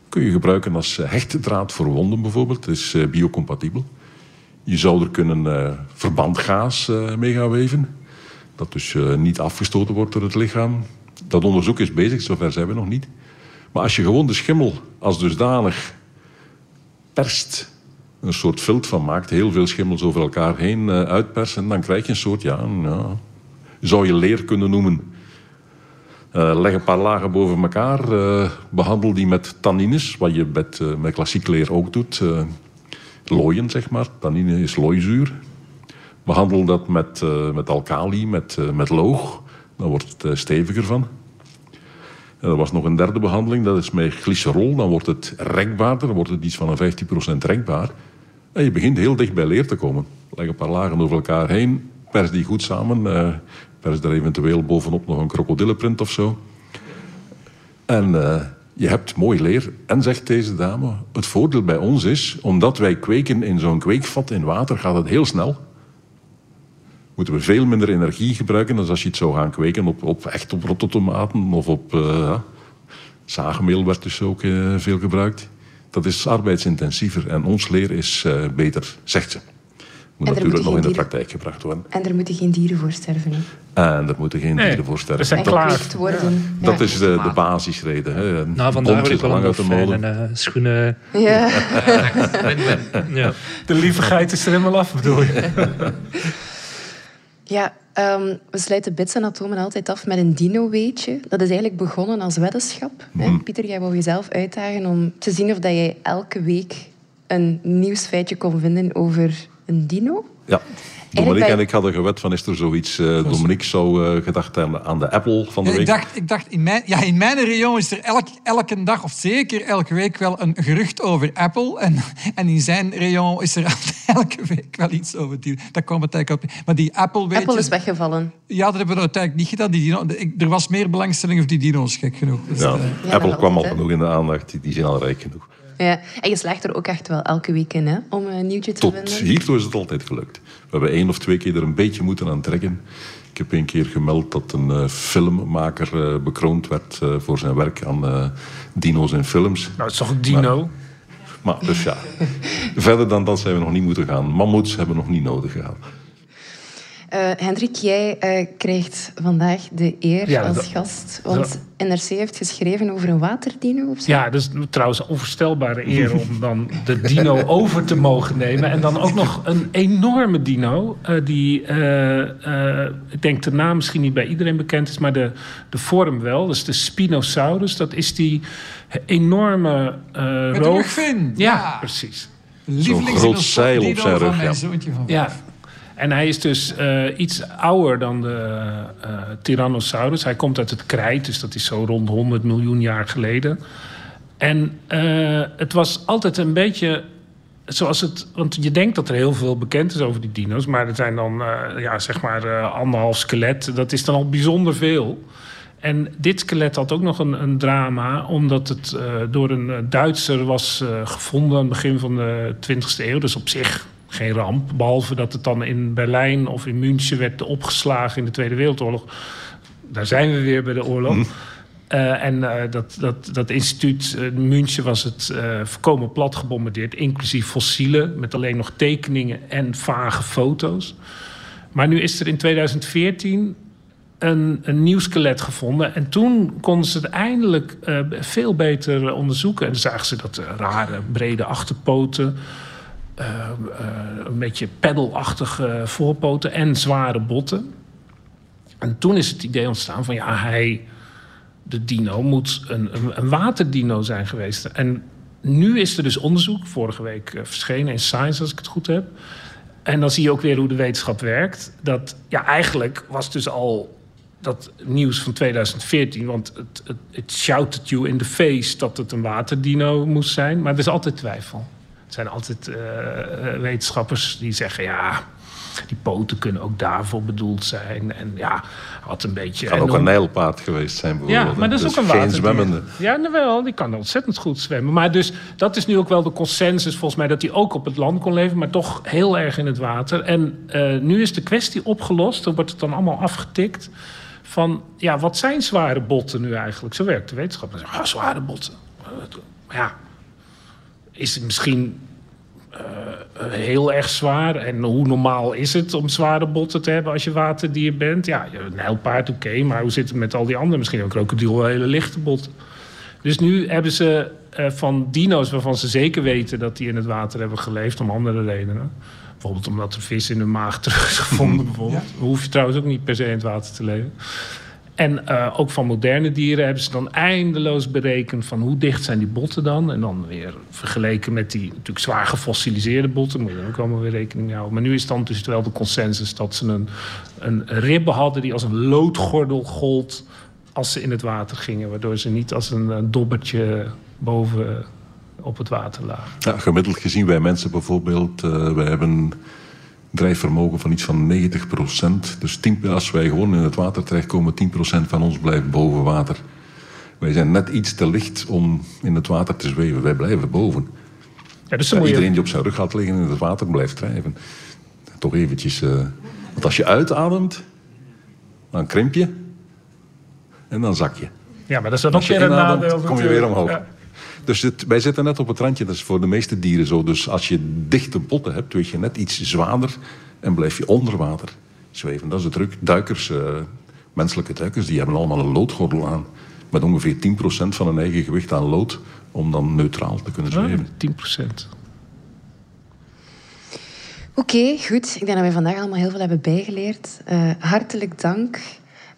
F: Kun je gebruiken als eh, hechtdraad voor wonden bijvoorbeeld. Het is eh, biocompatibel. Je zou er kunnen verbandgaas mee gaan weven. Dat dus niet afgestoten wordt door het lichaam. Dat onderzoek is bezig, zover zijn we nog niet. Maar als je gewoon de schimmel als dusdanig perst, een soort vilt van maakt, heel veel schimmels over elkaar heen uitpersen, dan krijg je een soort, ja, ja zou je leer kunnen noemen. Eh, leg een paar lagen boven elkaar. eh, behandel die met tannines, wat je met, eh, met klassiek leer ook doet. looien, zeg maar. Tannine is looizuur. Behandel dat met, met alkali, met, met loog. Dan wordt het steviger van. En er was nog een derde behandeling, dat is met glycerol. Dan wordt het rekbaarder, dan wordt het iets van een 15% rekbaar. En je begint heel dicht bij leer te komen. Leg een paar lagen over elkaar heen, pers die goed samen. Eh, pers er eventueel bovenop nog een krokodillenprint of zo. En eh, je hebt mooi leer. En zegt deze dame, het voordeel bij ons is, omdat wij kweken in zo'n kweekvat in water, gaat het heel snel. Moeten we veel minder energie gebruiken dan als je het zou gaan kweken op, op echt op rottotomaten of op uh, zagenmeel werd dus ook uh, veel gebruikt. Dat is arbeidsintensiever en ons leer is beter, zegt ze. Moet
B: En er
F: natuurlijk nog in de praktijk gebracht worden.
B: En er moeten geen dieren voor sterven. hè.
F: En er moeten geen
G: Nee,
F: dieren voor
G: er
F: sterven.
G: zijn
B: En
G: klaar.
B: gekweekt worden. Ja.
F: Dat is de, de basisreden. Hè. Een
D: Nou, vandaag wil ik wel
F: uit de molen.
D: en eh, schoenen.
B: Ja.
D: Ja.
G: De lievigheid is er helemaal af, bedoel je?
B: Ja, ehm, we sluiten bits en atomen altijd af met een dino-weetje. Dat is eigenlijk begonnen als weddenschap. hè. Pieter, jij wou jezelf uitdagen om te zien of dat jij elke week een nieuwsfeitje kon vinden over een dino.
F: Ja. Dominique
B: bij-
F: en ik hadden gewet van is er zoiets. eh Dominique zou eh, gedacht hebben aan de Apple van de
C: Ja,
F: week.
C: ik dacht, ik dacht in, mijn, ja, in mijn regio is er elk, elke dag, of zeker elke week, wel een gerucht over Apple. En, en in zijn regio is er elke week wel iets over die. Daar kwam het eigenlijk op. Maar die Apple, weet
B: Apple
C: je,
B: is weggevallen.
C: Ja, dat hebben we uiteindelijk niet gedaan. Die dino, ik- er was meer belangstelling voor die dino's, gek genoeg. Dus,
F: Ja,
C: eh,
B: dat
F: Apple
B: wel
F: kwam al
B: altijd,
F: genoeg in de aandacht. Die, die zijn al rijk genoeg.
B: Ja. En je slaagt er ook echt wel elke week in hè, om een nieuwtje te
F: Tot
B: vinden.
F: hiertoe is het altijd gelukt. We hebben één of twee keer er een beetje moeten aan trekken. Ik heb een keer gemeld dat een eh, filmmaker eh, bekroond werd eh, voor zijn werk aan dino's in films.
G: Nou, het is toch een dino?
F: Maar dus ja, verder dan dat zijn we nog niet moeten gaan. Mammoets hebben we nog niet nodig gehad.
B: Eh, Hendrik, jij eh, krijgt vandaag de eer
G: Ja,
B: als
G: dat-
B: gast. Want NRC heeft geschreven over een waterdino of zo.
G: Ja, dat is trouwens een onvoorstelbare eer om dan de dino over te mogen nemen. En dan ook nog een enorme dino. eh, die, eh, eh, ik denk de naam misschien niet bij iedereen bekend is, maar de, de vorm wel. Dat is de Spinosaurus. Dat is die enorme eh roof. Ja,
C: Ja.
G: precies.
C: lievelings-
F: groot zeil op zijn
C: van
F: rug,
C: mijn
F: ja.
C: zoontje van
G: Ja. En hij is dus eh, iets ouder dan de eh, Tyrannosaurus. Hij komt uit het krijt, dus dat is zo rond 100 miljoen jaar geleden. En eh, het was altijd een beetje zoals het. Want je denkt dat er heel veel bekend is over die dino's. Maar er zijn dan, ja, zeg maar, anderhalf skelet. Dat is dan al bijzonder veel. En dit skelet had ook nog een, een drama, omdat het door een Duitser was gevonden aan het begin van de 20e eeuw. Dus op zich geen ramp, behalve dat het dan in Berlijn of in München werd opgeslagen in de Tweede Wereldoorlog. Daar zijn we weer bij de oorlog. Eh, en eh, dat, dat, dat instituut in München was het voorkomen plat gebombardeerd, inclusief fossielen, met alleen nog tekeningen en vage foto's. Maar nu is er in 2014 een, een nieuw skelet gevonden. En toen konden ze het eindelijk veel beter onderzoeken. En zagen ze dat rare, brede achterpoten... eh, eh, een beetje peddelachtige voorpoten en zware botten. En toen is het idee ontstaan van... ja, hij, de dino moet een, een, een waterdino zijn geweest. En nu is er dus onderzoek, vorige week eh, verschenen in Science, als ik het goed heb... En dan zie je ook weer hoe de wetenschap werkt. Dat ja, eigenlijk was dus al dat nieuws van 2014, want het, het, het shouted you in the face dat het een waterdino moest zijn. Maar er is altijd twijfel. Er zijn altijd eh, eh, wetenschappers die zeggen ja. Die poten kunnen ook daarvoor bedoeld zijn. En ja, wat een beetje.
F: kan
G: en
F: ook een nijlpaard geweest zijn bijvoorbeeld.
G: ja, maar dat is
F: Dus
G: ook een
F: geen
G: waterdier.
F: zwemmende.
G: Ja, nou wel, die kan ontzettend goed zwemmen. Maar dus, dat is nu ook wel de consensus volgens mij... dat hij ook op het land kon leven, maar toch heel erg in het water. En eh, nu is de kwestie opgelost, dan wordt het dan allemaal afgetikt... van, ja, wat zijn zware botten nu eigenlijk? Zo werkt de wetenschap. Ah, zware botten. Ja, is het misschien eh, heel erg zwaar. En hoe normaal is het om zware botten te hebben als je waterdier bent? Ja, een nijlpaard, oké, maar hoe zit het met al die andere? Misschien een krokodil wel hele lichte botten. Dus nu hebben ze eh, van dino's waarvan ze zeker weten dat die in het water hebben geleefd, om andere redenen. Bijvoorbeeld omdat er vis in hun maag terug is gevonden. Bijvoorbeeld. Hoef je trouwens ook niet per se in het water te leven. En eh, ook van moderne dieren hebben ze dan eindeloos berekend van hoe dicht zijn die botten dan. En dan weer vergeleken met die natuurlijk zwaar gefossiliseerde botten. Moet je er ook allemaal weer rekening mee houden. Maar nu is dan dus wel de consensus dat ze een, een ribbe hadden die als een loodgordel gold als ze in het water gingen. Waardoor ze niet als een, dobbertje boven op het water lagen.
F: Ja, gemiddeld gezien, wij mensen bijvoorbeeld, eh, wij hebben drijfvermogen van iets van 90% Dus 10, als wij gewoon in het water terechtkomen, 10% van ons blijft boven water. Wij zijn net iets te licht om in het water te zweven. Wij blijven boven.
G: Ja, dus
F: Ja, iedereen die op zijn rug gaat liggen in het water blijft drijven. Toch eventjes... eh, want als je uitademt, dan krimp je en dan zak je.
G: ja, maar dat is dan ook weer een nadeel.
F: kom je weer omhoog.
G: Ja.
F: Dus het- wij zitten net op het randje, dat is voor de meeste dieren zo. Dus als je dichte botten hebt, weeg je net iets zwaarder en blijf je onder water zweven. Dat is het druk. Duikers, eh, menselijke duikers, die hebben allemaal een loodgordel aan. Met ongeveer 10% van hun eigen gewicht aan lood, om dan neutraal te kunnen
G: Ah,
F: zweven.
G: 10 procent.
B: Oké, goed. Ik denk dat we vandaag allemaal heel veel hebben bijgeleerd. Eh, hartelijk dank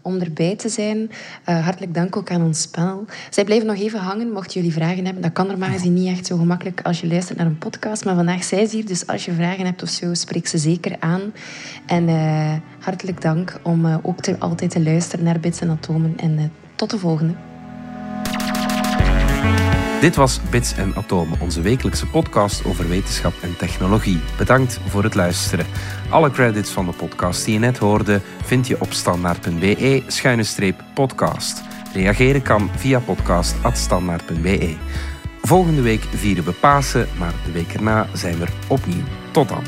B: om erbij te zijn. Eh, hartelijk dank ook aan ons panel. Zij blijven nog even hangen, mochten jullie vragen hebben. Dat kan normaal gezien niet echt zo gemakkelijk als je luistert naar een podcast. Maar vandaag zijn ze hier, dus als je vragen hebt of zo, spreek ze zeker aan. En eh, hartelijk dank om eh, ook altijd te luisteren naar Bits en Atomen. En tot de volgende.
A: Dit was Bits en Atomen, onze wekelijkse podcast over wetenschap en technologie. Bedankt voor het luisteren. Alle credits van de podcast die je net hoorde vind je op standaard.be-podcast. Reageren kan via podcast.standaard.be. Volgende week vieren we Pasen, maar de week erna zijn we opnieuw. Tot dan.